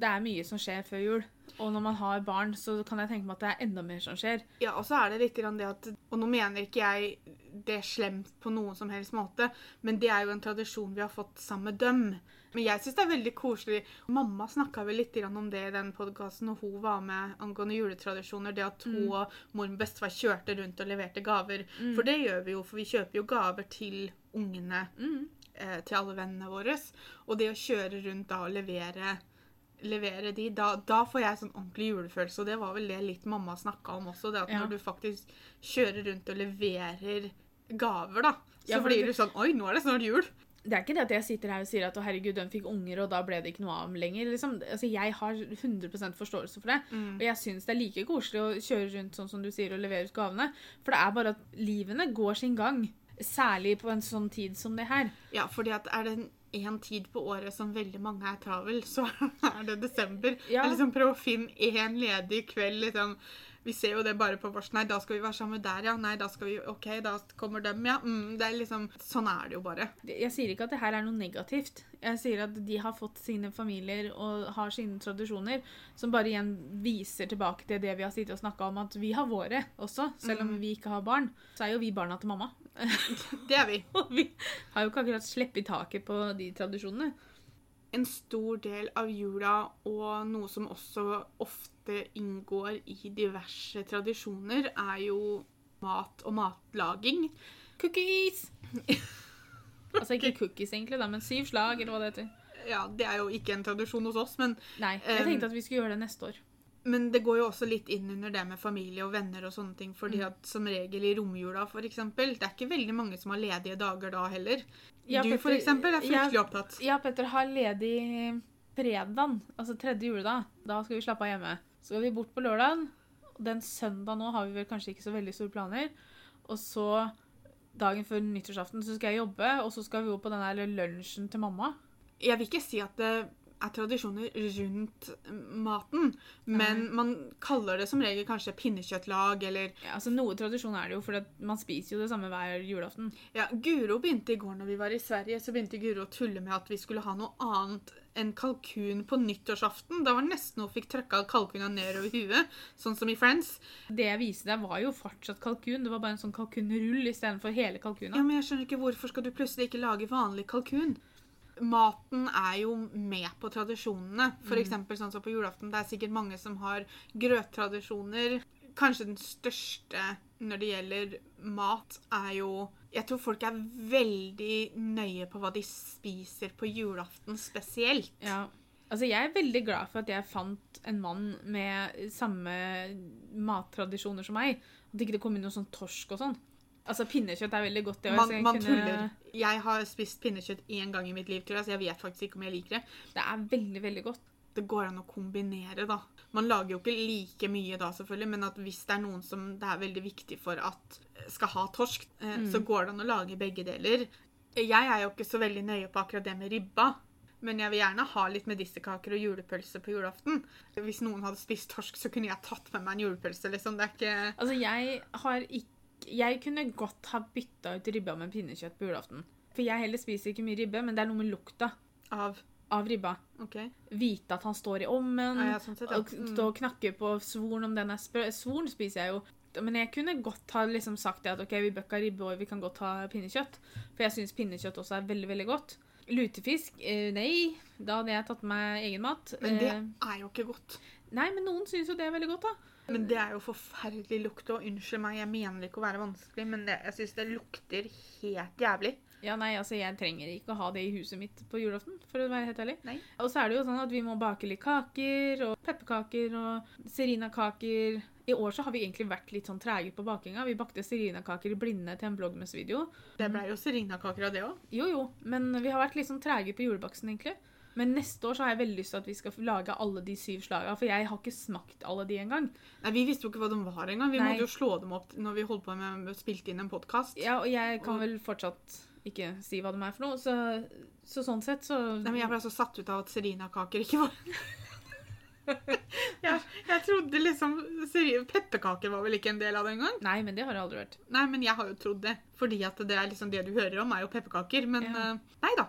[SPEAKER 1] Det er mye som skjer før jul. Og når man har barn, så kan jeg tenke meg at det er enda mer som skjer.
[SPEAKER 2] Ja, og så er det litt grann det at Og nå mener ikke jeg det er slemt på noen som helst måte, men det er jo en tradisjon vi har fått sammen med dem. Men jeg syns det er veldig koselig. Mamma snakka vel litt grann om det i den podkasten når hun var med angående juletradisjoner. Det at hun og mor og bestefar kjørte rundt og leverte gaver. For det gjør vi jo, for vi kjøper jo gaver til ungene,
[SPEAKER 1] Mm.
[SPEAKER 2] eh, til alle vennene våre. Og det å kjøre rundt da og levere levere de, da, da får jeg sånn ordentlig julefølelse. Og det var vel det litt mamma snakka om også. Det at
[SPEAKER 1] Ja.
[SPEAKER 2] når du faktisk kjører rundt og leverer gaver, da, så
[SPEAKER 1] Ja,
[SPEAKER 2] blir du sånn Oi, nå er det snart jul.
[SPEAKER 1] Det er ikke det at jeg sitter her og sier at å herregud, den fikk unger, og da ble det ikke noe av dem lenger. Liksom. Altså, jeg har 100% forståelse for det.
[SPEAKER 2] Mm.
[SPEAKER 1] Og jeg syns det er like koselig å kjøre rundt sånn som du sier, og levere ut gavene. For det er bare at livene går sin gang. Særlig på en sånn tid som det her.
[SPEAKER 2] Ja, fordi at er det en tid på året som veldig mange er travel, så er det desember.
[SPEAKER 1] Ja.
[SPEAKER 2] Jeg liksom prøver å finne én ledig kveld, liksom. Vi ser jo det bare på vårs. Nei, da skal vi være sammen der, ja. Nei, da skal vi OK, da kommer dem, ja. Mm, det er liksom Sånn er det jo bare.
[SPEAKER 1] Jeg sier ikke at det her er noe negativt. Jeg sier at de har fått sine familier og har sine tradisjoner, som bare igjen viser tilbake til det vi har sittet og snakka om, at vi har våre også. Selv om vi ikke har barn, så er jo vi barna til mamma.
[SPEAKER 2] Det er vi.
[SPEAKER 1] Og vi har jo ikke akkurat sluppet taket på de tradisjonene.
[SPEAKER 2] En stor del av jula, og noe som også ofte inngår i diverse tradisjoner, er jo mat og matlaging.
[SPEAKER 1] Cookies! altså ikke cookies, egentlig, da, men syv slag, eller hva det heter.
[SPEAKER 2] Ja, Det er jo ikke en tradisjon hos oss, men,
[SPEAKER 1] Nei, jeg
[SPEAKER 2] Um,
[SPEAKER 1] tenkte at vi skulle gjøre det neste år.
[SPEAKER 2] Men det går jo også litt inn under det med familie og venner og sånne ting. fordi
[SPEAKER 1] Mm.
[SPEAKER 2] at som regel i romjula, eksempel, det er ikke veldig mange som har ledige dager da heller.
[SPEAKER 1] Ja,
[SPEAKER 2] du, eksempel, er fryktelig
[SPEAKER 1] ja.
[SPEAKER 2] opptatt.
[SPEAKER 1] Ja, Petter har ledig fredagen, altså tredje juledag. Da skal vi slappe av hjemme. Så skal vi bort på lørdagen. Den søndagen nå har vi vel kanskje ikke så veldig store planer. Og så dagen før nyttårsaften så skal jeg jobbe, og så skal vi jo på den der lunsjen til mamma.
[SPEAKER 2] Jeg vil ikke si at det er tradisjoner rundt maten, men man kaller det som regel kanskje pinnekjøttlag eller
[SPEAKER 1] Ja, altså Noe tradisjon er det jo, for man spiser jo det samme hver julaften.
[SPEAKER 2] Ja, Guro begynte i går når vi var i Sverige, så begynte Guro å tulle med at vi skulle ha noe annet enn kalkun på nyttårsaften. Da var det nesten hun fikk trøkka kalkuna nedover huet, sånn som i Friends.
[SPEAKER 1] Det jeg viste deg, var jo fortsatt kalkun. Det var bare en sånn kalkunrull istedenfor hele kalkuna.
[SPEAKER 2] Ja, men jeg skjønner ikke hvorfor skal du plutselig ikke lage vanlig kalkun? Maten er jo med på tradisjonene. For eksempel sånn som på julaften. Det er sikkert mange som har grøttradisjoner. Kanskje den største når det gjelder mat, er jo Jeg tror folk er veldig nøye på hva de spiser på julaften spesielt.
[SPEAKER 1] Ja. Altså, jeg er veldig glad for at jeg fant en mann med samme mattradisjoner som meg. At ikke det kom inn noe sånn torsk og sånn. Altså, Pinnekjøtt er veldig godt. det. og
[SPEAKER 2] Man, man
[SPEAKER 1] kunne-
[SPEAKER 2] tuller. Jeg har spist pinnekjøtt én gang i mitt liv, tror jeg, så jeg vet faktisk ikke om jeg liker det.
[SPEAKER 1] Det er veldig, veldig godt.
[SPEAKER 2] det går an å kombinere, da. Man lager jo ikke like mye da, selvfølgelig, men at hvis det er noen som det er veldig viktig for at skal ha torsk, eh, så går det an å lage begge deler. Jeg er jo ikke så veldig nøye på akkurat det med ribba. Men jeg vil gjerne ha litt medisterkaker og julepølse på julaften. Hvis noen hadde spist torsk, så kunne jeg tatt med meg en julepølse. liksom. Det er ikke...
[SPEAKER 1] Altså, jeg har ikke Jeg kunne godt ha bytta ut ribba med pinnekjøtt på julaften. For jeg heller spiser ikke mye ribbe, men det er noe med lukta
[SPEAKER 2] Av
[SPEAKER 1] av ribba.
[SPEAKER 2] Okay.
[SPEAKER 1] Vite at han står i ovnen,
[SPEAKER 2] Ja, sånn sett, ja.
[SPEAKER 1] og k- stå og knakke på svoren om den er sprø. Svoren spiser jeg jo. Men jeg kunne godt ha liksom sagt at ok, vi bør ikke ha ribbe, og vi kan godt ha pinnekjøtt. For jeg syns pinnekjøtt også er veldig, veldig godt. Lutefisk? Eh, nei. Da hadde jeg tatt med egen mat.
[SPEAKER 2] Men det
[SPEAKER 1] Eh,
[SPEAKER 2] er jo ikke godt.
[SPEAKER 1] nei, men noen syns jo det er veldig godt, da.
[SPEAKER 2] Men det er jo forferdelig lukt, og unnskyld meg, jeg mener ikke å være vanskelig, men det, jeg syns det lukter helt jævlig.
[SPEAKER 1] Ja, nei, altså, jeg trenger ikke å ha det i huset mitt på julaften, for å være helt ærlig.
[SPEAKER 2] Nei.
[SPEAKER 1] Og så er det jo sånn at vi må bake litt kaker, og pepperkaker og serinakaker. I år så har vi egentlig vært litt sånn trege på bakinga. Vi bakte serinakaker i blinde til en bloggmessvideo.
[SPEAKER 2] Det blei jo serinakaker av det òg.
[SPEAKER 1] Jo, jo, men vi har vært litt sånn trege på julebaksten, egentlig. Men neste år så har jeg veldig lyst til at vi skal lage alle de syv slaga, for jeg har ikke smakt alle de engang.
[SPEAKER 2] Nei, Vi visste jo ikke hva de var engang. Vi
[SPEAKER 1] Nei.
[SPEAKER 2] måtte jo slå dem opp når vi holdt på med spilte inn en podkast.
[SPEAKER 1] Ja, og jeg kan
[SPEAKER 2] Og-
[SPEAKER 1] vel fortsatt ikke si hva de er for noe, så, så sånn sett så
[SPEAKER 2] Nei, men Jeg ble så satt ut av at serinakaker ikke var jeg, jeg trodde liksom Pepperkaker var vel ikke en del av det engang?
[SPEAKER 1] Nei, men det har det aldri vært.
[SPEAKER 2] Nei, men jeg har jo trodd det. Fordi at det er liksom det du hører om, er jo pepperkaker. Men
[SPEAKER 1] Ja.
[SPEAKER 2] uh, nei da.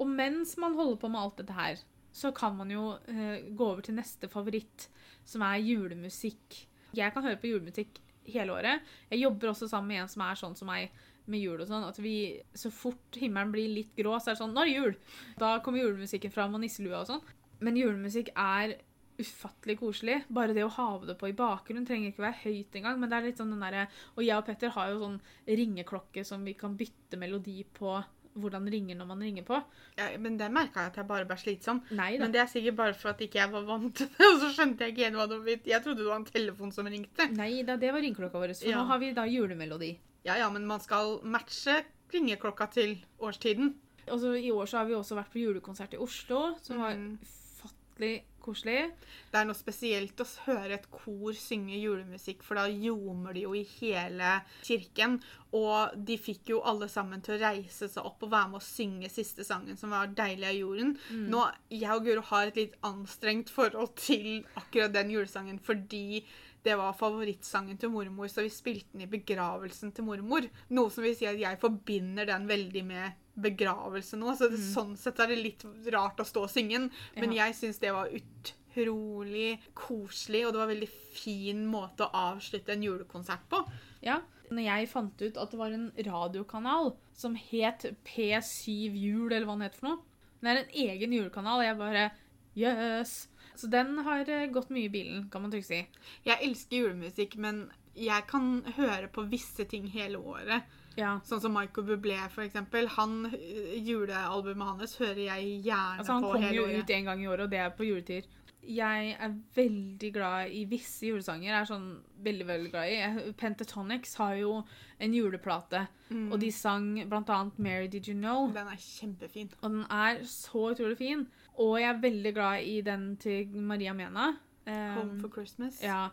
[SPEAKER 1] Og mens man holder på med alt dette her, så kan man jo eh, gå over til neste favoritt, som er julemusikk. Jeg kan høre på julemusikk hele året. Jeg jobber også sammen med en som er sånn som meg med jul og sånn, at vi, så fort himmelen blir litt grå, så er det sånn, nå er det jul! Da kommer julemusikken fram og nisselua og sånn. Men julemusikk er ufattelig koselig. Bare det å ha det på i bakgrunnen trenger ikke være høyt engang, men det er litt sånn den derre Og jeg og Petter har jo sånn ringeklokke som vi kan bytte melodi på hvordan ringer når man ringer på.
[SPEAKER 2] Ja, men det merka jeg at jeg bare ble slitsom.
[SPEAKER 1] Nei.
[SPEAKER 2] Men det er sikkert bare for at ikke jeg var vant til det. Og så skjønte jeg ikke helt hva det var. Jeg trodde det var en telefon som ringte.
[SPEAKER 1] Nei da, det var ringeklokka vår. For
[SPEAKER 2] Ja.
[SPEAKER 1] nå har vi da julemelodi.
[SPEAKER 2] Ja, ja, men man skal matche ringeklokka til årstiden.
[SPEAKER 1] Og så I år så har vi også vært på julekonsert i Oslo, som var
[SPEAKER 2] Mhm.
[SPEAKER 1] ufattelig koselig.
[SPEAKER 2] Det er noe spesielt å høre et kor synge julemusikk, for da ljomer de jo i hele kirken. Og de fikk jo alle sammen til å reise seg opp og være med å synge siste sangen, som var 'Deilig av jorden'. Nå, Jeg og Guro har et litt anstrengt forhold til akkurat den julesangen fordi det var favorittsangen til mormor, så vi spilte den i begravelsen til mormor. Noe som vil si at jeg forbinder den veldig med begravelse nå, så det, sånn sett er det litt rart å stå og synge den. Men
[SPEAKER 1] Ja.
[SPEAKER 2] jeg syns det var utrolig koselig, og det var en veldig fin måte å avslutte en julekonsert på.
[SPEAKER 1] Ja. Når jeg fant ut at det var en radiokanal som het P7 Jul, eller hva den het for noe Det er en egen julekanal, og jeg bare Jøss. Så den har eh, gått mye i bilen, kan man trygt si.
[SPEAKER 2] Jeg elsker julemusikk, men jeg kan høre på visse ting hele året.
[SPEAKER 1] Ja.
[SPEAKER 2] Sånn som Michael Bublé, for eksempel. Han, øh, julealbumet hans hører jeg gjerne
[SPEAKER 1] Altså, han
[SPEAKER 2] på
[SPEAKER 1] kommer jo ut en gang i året, og det er på juletider. Jeg er veldig glad i visse julesanger. Jeg er sånn veldig, veldig glad i. Pentatonix har jo en juleplate,
[SPEAKER 2] Mm.
[SPEAKER 1] og de sang blant annet 'Mary Did You Know'.
[SPEAKER 2] Den er kjempefin.
[SPEAKER 1] Og den er så utrolig fin. Og jeg er veldig glad i den til Maria Mena. Um,
[SPEAKER 2] Home for Christmas.
[SPEAKER 1] Ja.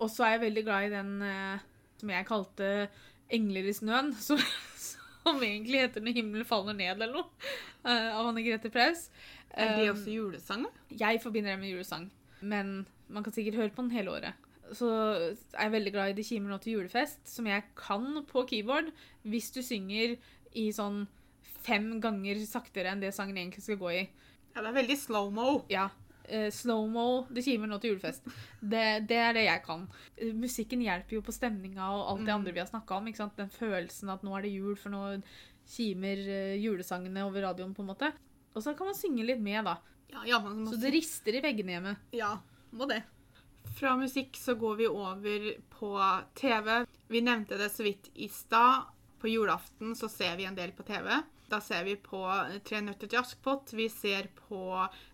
[SPEAKER 1] Og så er jeg veldig glad i den uh, som jeg kalte 'Engler i snøen', som, som egentlig heter 'Når himmelen faller ned', eller noe, Uh, av Anne Grete Preus.
[SPEAKER 2] Er det
[SPEAKER 1] Um,
[SPEAKER 2] også julesang?
[SPEAKER 1] jeg forbinder det med julesang, men man kan sikkert høre på den hele året. Så er jeg veldig glad i 'Det kimer nå til julefest', som jeg kan på keyboard hvis du synger i sånn fem ganger saktere enn det sangen egentlig skal gå i.
[SPEAKER 2] Ja, det er veldig slow-mo.
[SPEAKER 1] Ja. Uh, Slow-mo, 'Det kimer nå til julefest'. Det, det er det jeg kan. Uh, Musikken hjelper jo på stemninga og alt det
[SPEAKER 2] Mm.
[SPEAKER 1] andre vi har snakka om. ikke sant? Den følelsen at nå er det jul, for nå kimer uh, julesangene over radioen, på en måte. Og så kan man synge litt med, da.
[SPEAKER 2] Ja, ja, men
[SPEAKER 1] Så det rister i veggene hjemme.
[SPEAKER 2] Ja, må det. Fra musikk så går vi over på TV. Vi nevnte det så vidt i stad. På julaften så ser vi en del på TV. Da ser vi på Tre nøtter til Askepott, vi ser på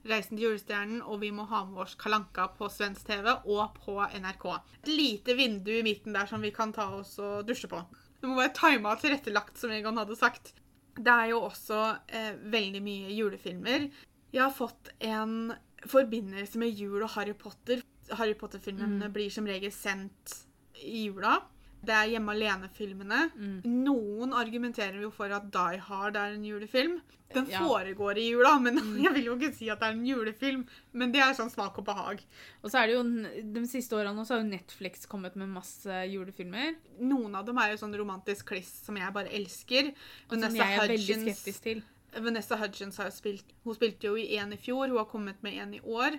[SPEAKER 2] Reisen til julestjernen, og vi må ha med oss Kalanka på svensk TV og på NRK. Et lite vindu i midten der som vi kan ta oss og dusje på. Det må være tima og tilrettelagt, som Egon hadde sagt. Det er jo også eh, veldig mye julefilmer. Jeg har fått en forbindelse med jul og Harry Potter. Harry Potter-filmene blir som regel sendt i jula. Det er Hjemme alene-filmene. Noen argumenterer jo for at Die Hard er en julefilm. Den
[SPEAKER 1] Ja.
[SPEAKER 2] foregår i jula, men jeg vil jo ikke si at det er en julefilm. Men det er sånn smak og behag.
[SPEAKER 1] Og så er det jo, De siste årene så har jo Netflix kommet med masse julefilmer.
[SPEAKER 2] Noen av dem er jo sånn romantisk kliss som jeg bare elsker.
[SPEAKER 1] Og som jeg er veldig skeptisk til.
[SPEAKER 2] Vanessa Hudgens har spilt Hun spilte jo i én i fjor, hun har kommet med én i år.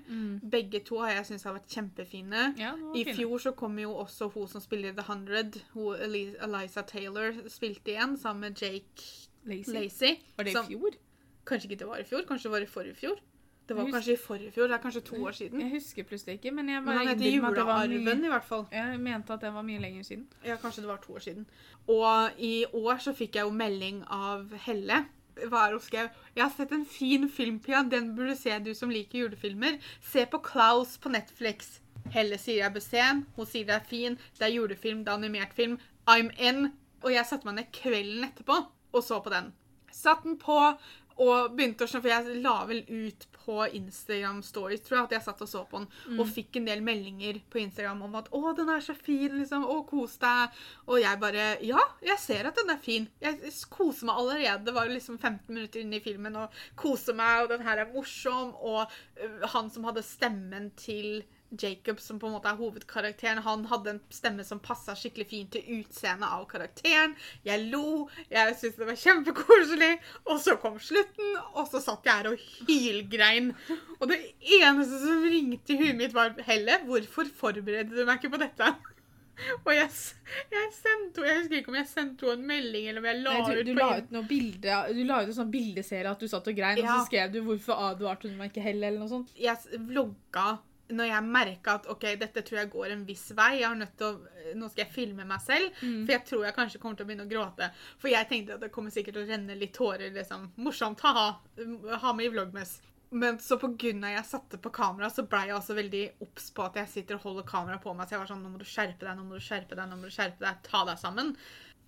[SPEAKER 2] Begge to har jeg syntes har vært kjempefine.
[SPEAKER 1] Ja,
[SPEAKER 2] I
[SPEAKER 1] fine.
[SPEAKER 2] fjor så kom jo også hun som spiller The Hundred, hun Eliza Taylor, spilte igjen sammen med Jake. Lacey.
[SPEAKER 1] Var det i fjor?
[SPEAKER 2] Kanskje ikke det var i fjor, kanskje det var i forrige fjor. Det var kanskje i forrige fjor, det er kanskje to år siden.
[SPEAKER 1] Jeg husker plutselig ikke, men jeg
[SPEAKER 2] Men han heter Julearven i hvert fall.
[SPEAKER 1] Jeg mente at det var mye lenger siden.
[SPEAKER 2] Ja, kanskje det var to år siden. Og i år så fikk jeg jo melding av Helle. Hva er hun skrev? Jeg har sett en fin film, Pia. Den burde du se, du som liker julefilmer. Se på Klaus på Netflix. Helle sier jeg bør se den. Hun sier det er fin. Det er julefilm, det er animert film. I'm in. Og jeg satte meg ned kvelden etterpå og så på den. Satt den på og begynte å skjønne, for jeg la vel ut på Instagram Stories, tror jeg, at jeg satt og så på den, og fikk en del meldinger på Instagram om at 'Å, den er så fin', liksom. 'Å, kos deg'. Og jeg bare 'Ja, jeg ser at den er fin'. Jeg koser meg allerede. Det var jo liksom 15 minutter inn i filmen og koser meg, og den her er morsom. Og han som hadde stemmen til Jacob, som på en måte er hovedkarakteren, han hadde en stemme som passa skikkelig fint til utseendet av karakteren. Jeg lo, jeg syntes det var kjempekoselig. Og så kom slutten, og så satt jeg her og hylgrein. Og det eneste som ringte i huet mitt, var Helle, hvorfor forberedte du meg ikke på dette? Og jeg, jeg sendte Jeg husker ikke om jeg sendte henne en melding, eller om jeg la
[SPEAKER 1] Nei, du,
[SPEAKER 2] ut
[SPEAKER 1] du
[SPEAKER 2] på
[SPEAKER 1] la ut noen bilde Du la ut en sånn bildeserie at du satt og grein, og så skrev du 'Hvorfor advarte du meg ikke heller?' eller noe sånt.
[SPEAKER 2] jeg vlogga når jeg merka at ok, dette tror jeg går en viss vei. Jeg har nødt til å, Nå skal jeg filme meg selv, for jeg tror jeg kanskje kommer til å begynne å gråte. For jeg tenkte at det kommer sikkert til å renne litt tårer. liksom, Morsomt, ha-ha. Ha med i Vlogmes. Men så av jeg satte på kamera, så blei jeg også veldig obs på at jeg sitter og holder kameraet på meg. Så jeg var sånn Nå må du skjerpe deg, nå må du skjerpe deg, nå må du skjerpe deg. Ta deg sammen.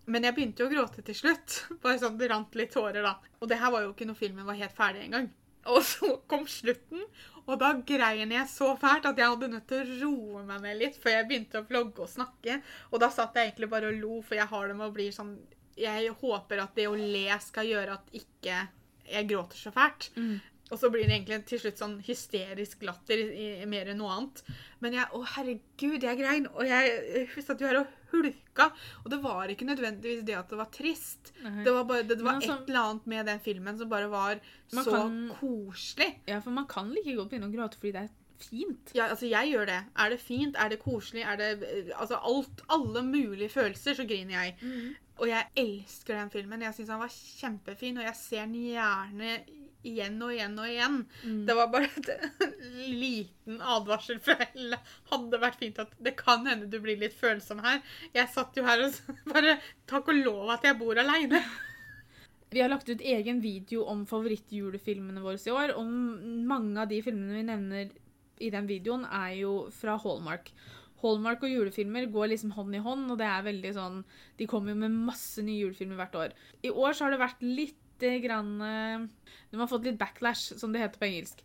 [SPEAKER 2] Men jeg begynte jo å gråte til slutt. Bare sånn, Det rant litt tårer, da. Og det her var jo ikke når filmen var helt ferdig engang. Og så kom slutten, og da grein jeg så fælt at jeg hadde nødt til å roe meg ned litt før jeg begynte å vlogge og snakke. Og da satt jeg egentlig bare og lo, for jeg har det med å bli sånn Jeg håper at det å le skal gjøre at ikke jeg gråter så fælt. Og så blir det egentlig til slutt sånn hysterisk latter i, i mer enn noe annet. Men jeg Å, herregud, jeg grein. Og jeg husker at du har og hulka. Og det var ikke nødvendigvis det at det var trist.
[SPEAKER 1] Nei.
[SPEAKER 2] Det var, bare, det, det var
[SPEAKER 1] altså-
[SPEAKER 2] et eller annet med den filmen som bare var så
[SPEAKER 1] kan-
[SPEAKER 2] koselig.
[SPEAKER 1] Ja, for man kan like godt begynne å gråte fordi det er fint.
[SPEAKER 2] Ja, altså, jeg gjør det. Er det fint? Er det koselig? Er det eh, Altså, alt, alle mulige følelser, så griner jeg. Og jeg elsker den filmen. Jeg syns den var kjempefin, og jeg ser den gjerne igjen og igjen og igjen. Det var bare en liten advarsel fra Helle. Hadde vært fint at det kan hende du blir litt følsom her. Jeg satt jo her og bare Takk og lov at jeg bor aleine.
[SPEAKER 1] Vi har lagt ut egen video om favorittjulefilmene våre i år, og mange av de filmene vi nevner i den videoen, er jo fra Hallmark. Hallmark og julefilmer går liksom hånd i hånd, og det er veldig sånn De kommer jo med masse nye julefilmer hvert år. I år så har det vært litt eh, grann eh, De har fått litt backlash, som det heter på engelsk.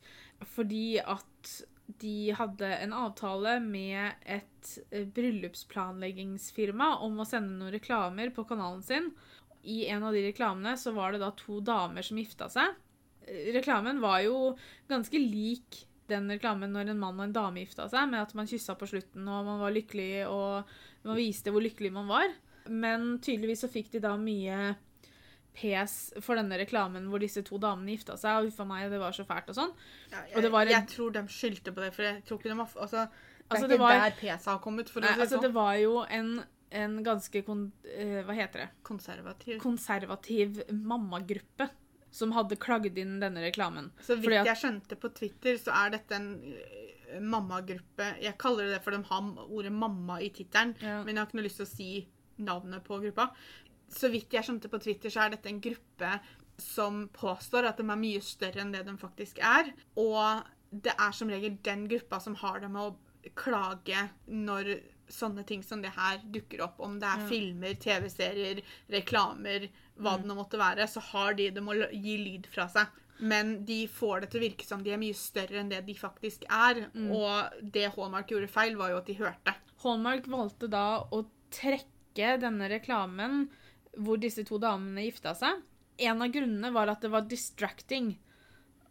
[SPEAKER 1] Fordi at de hadde en avtale med et eh, bryllupsplanleggingsfirma om å sende noen reklamer på kanalen sin. I en av de reklamene så var det da to damer som gifta seg. Reklamen var jo ganske lik den reklamen når en mann og en dame gifta seg, med at man kyssa på slutten og man var lykkelig og man viste hvor lykkelig man var. Men tydeligvis så fikk de da mye pes for denne reklamen hvor disse to damene gifta seg, og huff meg, det var så fælt og sånn.
[SPEAKER 2] jeg,
[SPEAKER 1] Og det var en-
[SPEAKER 2] jeg tror de skyldte på det, for jeg tror ikke de var Altså, det er
[SPEAKER 1] Altså,
[SPEAKER 2] ikke
[SPEAKER 1] det var-
[SPEAKER 2] der PSA har kommet, for å
[SPEAKER 1] Nei,
[SPEAKER 2] si det
[SPEAKER 1] altså,
[SPEAKER 2] sånn.
[SPEAKER 1] det var jo en, en ganske kon, eh, Hva heter det?
[SPEAKER 2] Konservativ.
[SPEAKER 1] Konservativ mammagruppe som hadde klagd inn denne reklamen.
[SPEAKER 2] Så vidt
[SPEAKER 1] at-
[SPEAKER 2] jeg skjønte på Twitter, så er dette en øh, mammagruppe Jeg kaller det det for de har ordet 'mamma' i tittelen,
[SPEAKER 1] Ja.
[SPEAKER 2] men jeg har ikke noe lyst til å si navnet på gruppa. Så vidt jeg skjønte på Twitter, så er dette en gruppe som påstår at de er mye større enn det de faktisk er. Og det er som regel den gruppa som har det med å klage når sånne ting som det her dukker opp. Om det er
[SPEAKER 1] Ja.
[SPEAKER 2] filmer, TV-serier, reklamer, hva det nå måtte være, så har de det med å gi lyd fra seg. Men de får det til å virke som de er mye større enn det de faktisk er. Og det Hallmark gjorde feil, var jo at de hørte.
[SPEAKER 1] Hallmark valgte da å trekke denne reklamen hvor disse to damene gifta seg. En av grunnene var at det var distracting.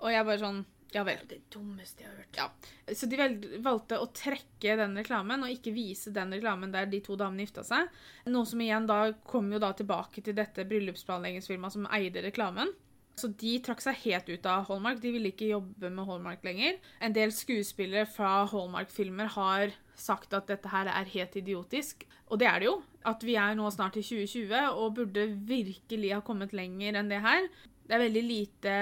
[SPEAKER 1] Og jeg bare sånn Ja vel.
[SPEAKER 2] Det det dummeste jeg har hørt.
[SPEAKER 1] Ja. Så de valgte å trekke den reklamen og ikke vise den reklamen der de to damene gifta seg. Noe som igjen da kom jo da tilbake til dette bryllupsplanleggingsfirmaet som eide reklamen. Så de trakk seg helt ut av Hallmark. De ville ikke jobbe med Hallmark lenger. En del skuespillere fra Hallmark-filmer har sagt at dette her er helt idiotisk. Og det er det jo. At vi er nå snart i 2020 og burde virkelig ha kommet lenger enn det her. Det er veldig lite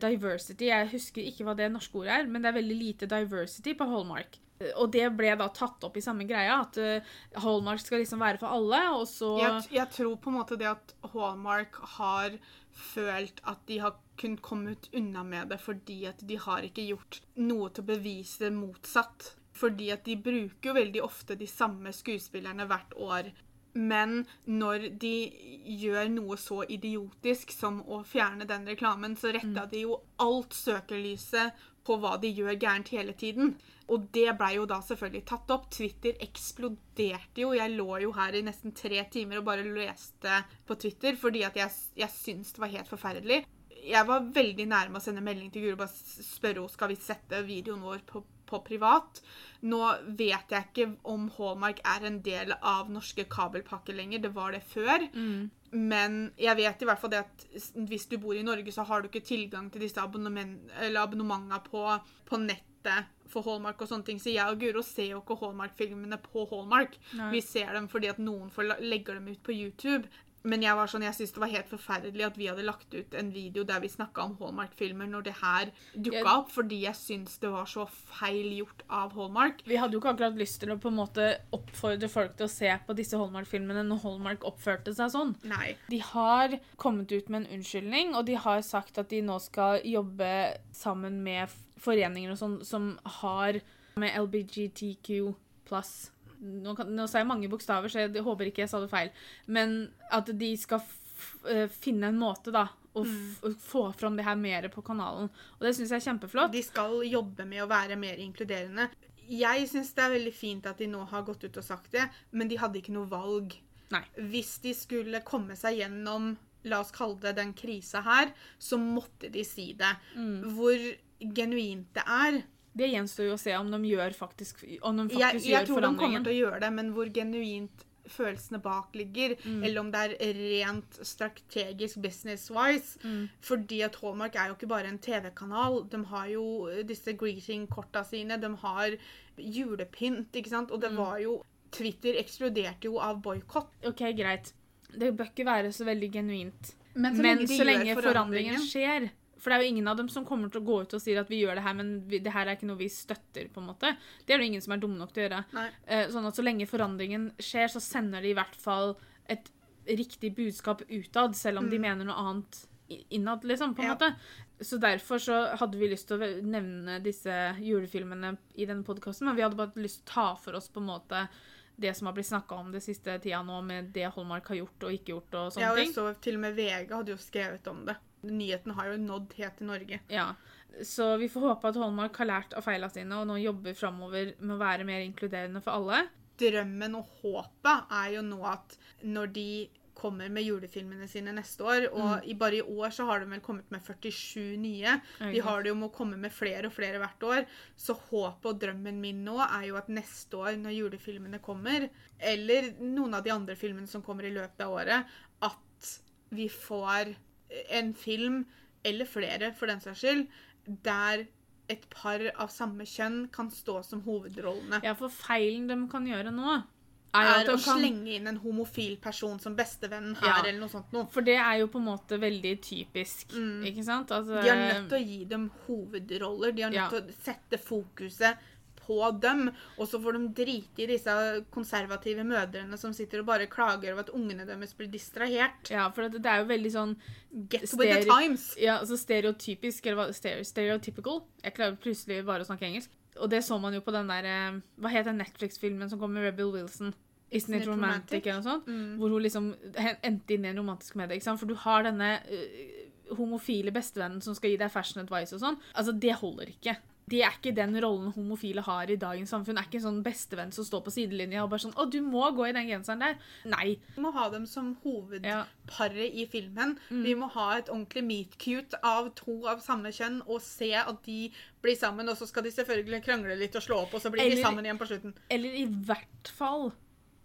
[SPEAKER 1] diversity. Jeg husker ikke hva det norske ordet er, men det er veldig lite diversity på Hallmark. Og det ble da tatt opp i samme greia, at uh, Hallmark skal liksom være for alle, og så
[SPEAKER 2] Jeg, jeg tror på en måte det at Hallmark har følt at de har kunnet komme ut unna med det fordi at de har ikke gjort noe til å bevise motsatt. Fordi at de bruker jo veldig ofte de samme skuespillerne hvert år. Men når de gjør noe så idiotisk som å fjerne den reklamen, så retta de jo alt søkelyset på hva de gjør gærent hele tiden. Og det blei jo da selvfølgelig tatt opp. Twitter eksploderte jo. Jeg lå jo her i nesten tre timer og bare leste på Twitter fordi at jeg, jeg syns det var helt forferdelig. Jeg var veldig nærme å sende melding til Guro og spørre henne skal vi sette videoen vår på, på privat. Nå vet jeg ikke om Hallmark er en del av norske kabelpakker lenger. Det var det før. Men jeg vet i hvert fall det at hvis du bor i Norge, så har du ikke tilgang til disse abonnementene på, på nettet for Hallmark og sånne ting. Så jeg og Guro ser jo ikke Hallmark-filmene på Hallmark.
[SPEAKER 1] Nei.
[SPEAKER 2] Vi ser dem fordi at noen får legger dem ut på YouTube. Men jeg var sånn, jeg syntes det var helt forferdelig at vi hadde lagt ut en video der vi snakka om Hallmark-filmer når det her dukka
[SPEAKER 1] Jeg-
[SPEAKER 2] opp, fordi jeg syns det var så feil gjort av Hallmark.
[SPEAKER 1] Vi hadde jo ikke akkurat lyst til å på en måte oppfordre folk til å se på disse Hallmark-filmene når Hallmark oppførte seg sånn.
[SPEAKER 2] Nei.
[SPEAKER 1] De har kommet ut med en unnskyldning, og de har sagt at de nå skal jobbe sammen med foreninger og sånn som har med LBGTQ pluss. Nå, kan, nå sa jeg mange bokstaver, så jeg håper ikke jeg sa det feil. Men at de skal eh, finne en måte, da, å mm. få fram det her mer på kanalen. Og det syns jeg er kjempeflott.
[SPEAKER 2] De skal jobbe med å være mer inkluderende. Jeg syns det er veldig fint at de nå har gått ut og sagt det, men de hadde ikke noe valg.
[SPEAKER 1] Nei.
[SPEAKER 2] Hvis de skulle komme seg gjennom la oss kalle det den krisa her, så måtte de si det.
[SPEAKER 1] Mm.
[SPEAKER 2] Hvor genuint det er.
[SPEAKER 1] Det gjenstår jo å se om de gjør faktisk Om de
[SPEAKER 2] Jeg,
[SPEAKER 1] faktisk
[SPEAKER 2] jeg
[SPEAKER 1] gjør
[SPEAKER 2] tror de kommer til å gjøre det, men hvor genuint følelsene bak ligger,
[SPEAKER 1] Mm.
[SPEAKER 2] eller om det er rent strategisk business-wise.
[SPEAKER 1] Mm.
[SPEAKER 2] Fordi at Hallmark er jo ikke bare en TV-kanal. De har jo disse greeting-korta sine, de har julepynt, ikke sant? Og det
[SPEAKER 1] Mm.
[SPEAKER 2] var jo Twitter eksploderte jo av boikott.
[SPEAKER 1] OK, greit. Det bør ikke være så veldig genuint.
[SPEAKER 2] Men så lenge Men,
[SPEAKER 1] så lenge forandringen
[SPEAKER 2] forandringen-
[SPEAKER 1] skjer For det er jo ingen av dem som kommer til å gå ut og sier at vi gjør det her, men vi, det her er ikke noe vi støtter. på en måte. Det er det ingen som er dumme nok til å gjøre. Eh, sånn at Så lenge forandringen skjer, så sender de i hvert fall et riktig budskap utad, selv om de mener noe annet innad, liksom. på en
[SPEAKER 2] Mm. Ja.
[SPEAKER 1] måte. Så derfor så hadde vi lyst til å nevne disse julefilmene i denne podkasten, men vi hadde bare lyst til å ta for oss på en måte det som har blitt snakka om det siste tida nå, med det Hallmark har gjort og ikke gjort og sånne
[SPEAKER 2] Ja, og jeg så til og med VG hadde jo skrevet om det. Nyheten har jo nådd helt til Norge.
[SPEAKER 1] Ja. Så vi får håpe at Holmark har lært av feilene sine og nå jobber framover med å være mer inkluderende for alle.
[SPEAKER 2] Drømmen og håpet er jo nå at når de kommer med julefilmene sine neste år, og
[SPEAKER 1] Mm.
[SPEAKER 2] i, bare i år så har de vel kommet med 47 nye. De har det jo med å komme med flere og flere hvert år. Så håpet og drømmen min nå er jo at neste år, når julefilmene kommer, eller noen av de andre filmene som kommer i løpet av året, at vi får en film, eller flere for den saks skyld, der et par av samme kjønn kan stå som hovedrollene.
[SPEAKER 1] Ja, for feilen de kan gjøre nå, er
[SPEAKER 2] Er å
[SPEAKER 1] kan
[SPEAKER 2] slenge inn en homofil person som bestevennen her,
[SPEAKER 1] Ja.
[SPEAKER 2] eller noe sånt noe.
[SPEAKER 1] For det er jo på en måte veldig typisk, ikke sant? Altså,
[SPEAKER 2] Mm. De er nødt til å gi dem hovedroller. De er nødt
[SPEAKER 1] Ja.
[SPEAKER 2] til å sette fokuset på dem. Og så får de drite i disse konservative mødrene som sitter og bare klager over at ungene deres blir distrahert.
[SPEAKER 1] Ja, for det, det er jo veldig sånn
[SPEAKER 2] Get with the times!
[SPEAKER 1] Ja, altså stereotypisk, eller Stereotypical. Jeg klarer plutselig bare å snakke engelsk. Og det så man jo på den der eh, Hva het den Netflix-filmen som kom med Rebel Wilson? Isn't it romantic? eller noe sånt?
[SPEAKER 2] Mm.
[SPEAKER 1] Hvor hun liksom endte inn i en romantisk medie. ikke sant? For du har denne uh, homofile bestevennen som skal gi deg fashion advice og sånn. Altså, det holder ikke. Det er ikke den rollen homofile har i dagens samfunn. Det er ikke en sånn bestevenn som står på sidelinja og bare sånn 'Å, du må gå i den genseren der.' Nei.
[SPEAKER 2] Vi må ha dem som
[SPEAKER 1] Ja.
[SPEAKER 2] i filmen.
[SPEAKER 1] Mm.
[SPEAKER 2] Vi må ha et ordentlig meet-cute av to av samme kjønn og se at de blir sammen. Og så skal de selvfølgelig krangle litt og slå opp, og så blir
[SPEAKER 1] Eller-
[SPEAKER 2] de sammen igjen på slutten.
[SPEAKER 1] Eller i hvert fall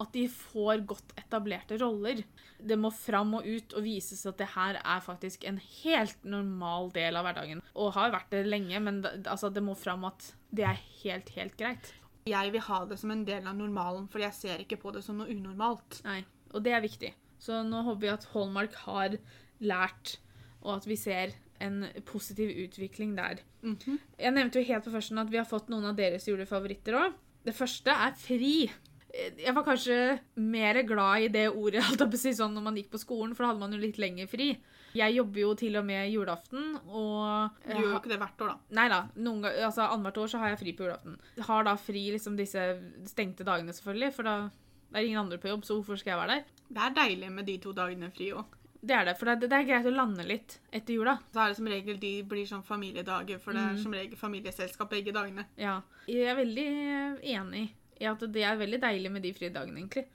[SPEAKER 1] at de får godt etablerte roller. Det må fram og ut og vises at det her er faktisk en helt normal del av hverdagen. Og har vært det lenge, men det, altså, det må fram at det er helt, helt greit.
[SPEAKER 2] Jeg vil ha det som en del av normalen, for jeg ser ikke på det som noe unormalt.
[SPEAKER 1] Nei, og det er viktig. Så nå håper vi at Hallmark har lært, og at vi ser en positiv utvikling der.
[SPEAKER 2] Mhm.
[SPEAKER 1] Jeg nevnte jo helt på førsten at vi har fått noen av deres julefavoritter òg. Det første er fri. Jeg var kanskje mer glad i det ordet si, sånn når man gikk på skolen, for da hadde man jo litt lenger fri. Jeg jobber jo til og med julaften, og
[SPEAKER 2] Du gjør jo ikke det hvert år, da.
[SPEAKER 1] Nei da. Noen altså, Annethvert år så har jeg fri på julaften. Har da fri liksom disse stengte dagene, selvfølgelig, for da det er ingen andre på jobb, så hvorfor skal jeg være der?
[SPEAKER 2] Det er deilig med de to dagene fri òg.
[SPEAKER 1] Det er det, for det, det er greit å lande litt etter jula.
[SPEAKER 2] Så er det som regel de blir sånn familiedager, for det er som regel familieselskap begge dagene.
[SPEAKER 1] Ja. Jeg er veldig enig i at det er veldig deilig med de fridagene, egentlig.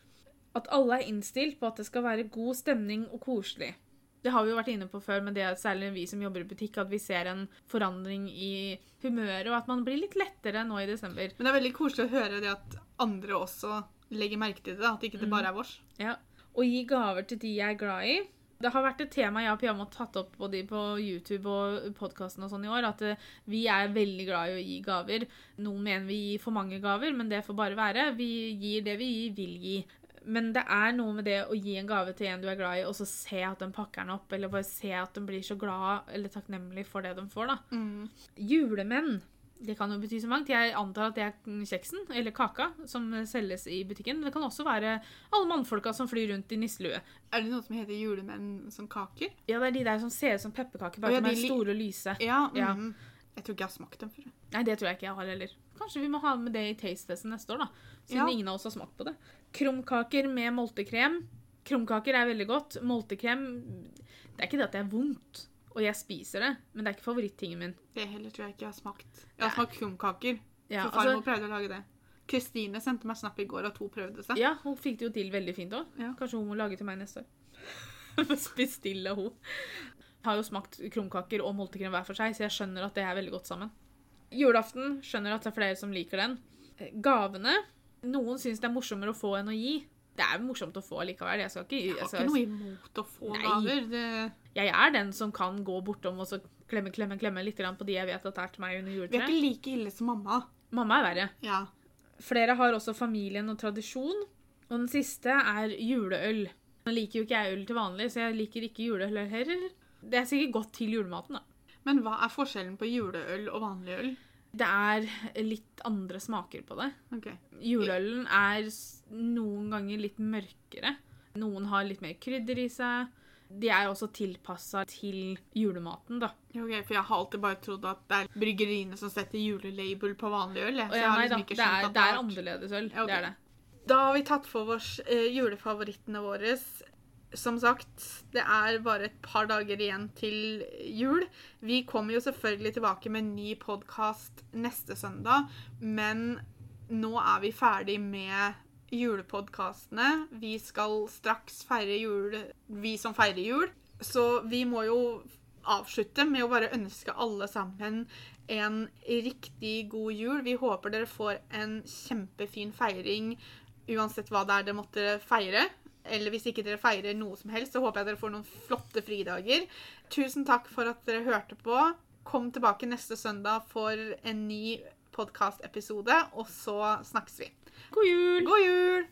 [SPEAKER 1] At alle er innstilt på at det skal være god stemning og koselig. Det har vi jo vært inne på før, men det er særlig vi som jobber i butikk, at vi ser en forandring i humøret, og at man blir litt lettere nå i desember.
[SPEAKER 2] Men det er veldig koselig å høre det at andre også legger merke til det, at ikke det bare er vårs.
[SPEAKER 1] Ja. Å gi gaver til de jeg er glad i. Det har vært et tema jeg og Pia har tatt opp både på YouTube og podkasten og sånn i år, at eh, vi er veldig glad i å gi gaver. Noen mener vi gir for mange gaver, men det får bare være. Vi gir det vi vil gi. Men det er noe med det å gi en gave til en du er glad i, og så se at den pakker den opp, eller bare se at den blir så glad eller takknemlig for det de får, da.
[SPEAKER 2] Mm.
[SPEAKER 1] Julemenn. Det kan jo bety så mangt. Jeg antar at det er kjeksen, eller kaka, som selges i butikken. Det kan også være alle mannfolka som flyr rundt i nisselue.
[SPEAKER 2] Er det noe som heter julemenn som kaker?
[SPEAKER 1] Ja, det er de der som ser ut som pepperkaker,
[SPEAKER 2] bare
[SPEAKER 1] bare
[SPEAKER 2] ja,
[SPEAKER 1] de er store og lyse.
[SPEAKER 2] Ja.
[SPEAKER 1] Ja.
[SPEAKER 2] mhm. Jeg tror ikke jeg har smakt dem før.
[SPEAKER 1] Nei, det tror jeg ikke jeg har heller. Kanskje vi må ha med det i taste-testen neste år, da. Siden
[SPEAKER 2] Ja.
[SPEAKER 1] ingen av oss har smakt på det. Krumkaker med moltekrem. Krumkaker er veldig godt. Moltekrem Det er ikke det at det er vondt, og jeg spiser det, men det er ikke favorittingen min.
[SPEAKER 2] Det heller tror jeg ikke jeg har smakt. Jeg har
[SPEAKER 1] Nei.
[SPEAKER 2] smakt krumkaker.
[SPEAKER 1] Ja,
[SPEAKER 2] for farmor
[SPEAKER 1] altså,
[SPEAKER 2] pleide å lage det. Kristine sendte meg snap i går at hun prøvde seg.
[SPEAKER 1] ja, hun fikk det jo til veldig fint òg.
[SPEAKER 2] Ja.
[SPEAKER 1] Kanskje hun må lage til meg neste år. Bestille hun. Jeg har jo smakt krumkaker og moltekrem hver for seg, så jeg skjønner at det er veldig godt sammen. Julaften skjønner at det er flere som liker den. Eh, Gavene Noen syns det er morsommere å få enn å gi. Det er morsomt å få likevel. Jeg, skal ikke,
[SPEAKER 2] Jeg
[SPEAKER 1] jeg,
[SPEAKER 2] har ikke noe imot å få gaver. Det,
[SPEAKER 1] jeg er den som kan gå bortom og så klemme, klemme, klemme litt grann på de jeg vet at er til meg under
[SPEAKER 2] vi er ikke like ille som mamma.
[SPEAKER 1] Mamma er verre.
[SPEAKER 2] Ja.
[SPEAKER 1] Flere har også familien og tradisjon. Og den siste er juleøl. Nå liker jo ikke jeg øl til vanlig, så jeg liker ikke juleøl heller. Det er sikkert godt til julematen, da.
[SPEAKER 2] Men hva er forskjellen på juleøl og vanlig øl?
[SPEAKER 1] Det er litt andre smaker på det.
[SPEAKER 2] Ok.
[SPEAKER 1] Juleølen er noen ganger litt mørkere. Noen har litt mer krydder i seg. De er også tilpassa til julematen, da.
[SPEAKER 2] Ok, For jeg har alltid bare trodd at det er bryggeriene som setter julelabel på vanlig øl. jeg. Så jeg har liksom ikke
[SPEAKER 1] det
[SPEAKER 2] skjønt at
[SPEAKER 1] det er
[SPEAKER 2] vært-
[SPEAKER 1] annerledes øl.
[SPEAKER 2] Okay.
[SPEAKER 1] Det er det.
[SPEAKER 2] Da har vi tatt for oss eh, julefavorittene våre. Som sagt, det er bare et par dager igjen til jul. Vi kommer jo selvfølgelig tilbake med en ny podkast neste søndag, men nå er vi ferdig med julepodkastene. Vi skal straks feire jul, vi som feirer jul. Så vi må jo avslutte med å bare ønske alle sammen en riktig god jul. Vi håper dere får en kjempefin feiring uansett hva det er dere måtte feire. Eller hvis ikke dere feirer noe som helst, så håper jeg dere får noen flotte fridager. Tusen takk for at dere hørte på. Kom tilbake neste søndag for en ny podkastepisode, og så snakkes vi.
[SPEAKER 1] God jul!
[SPEAKER 2] God jul!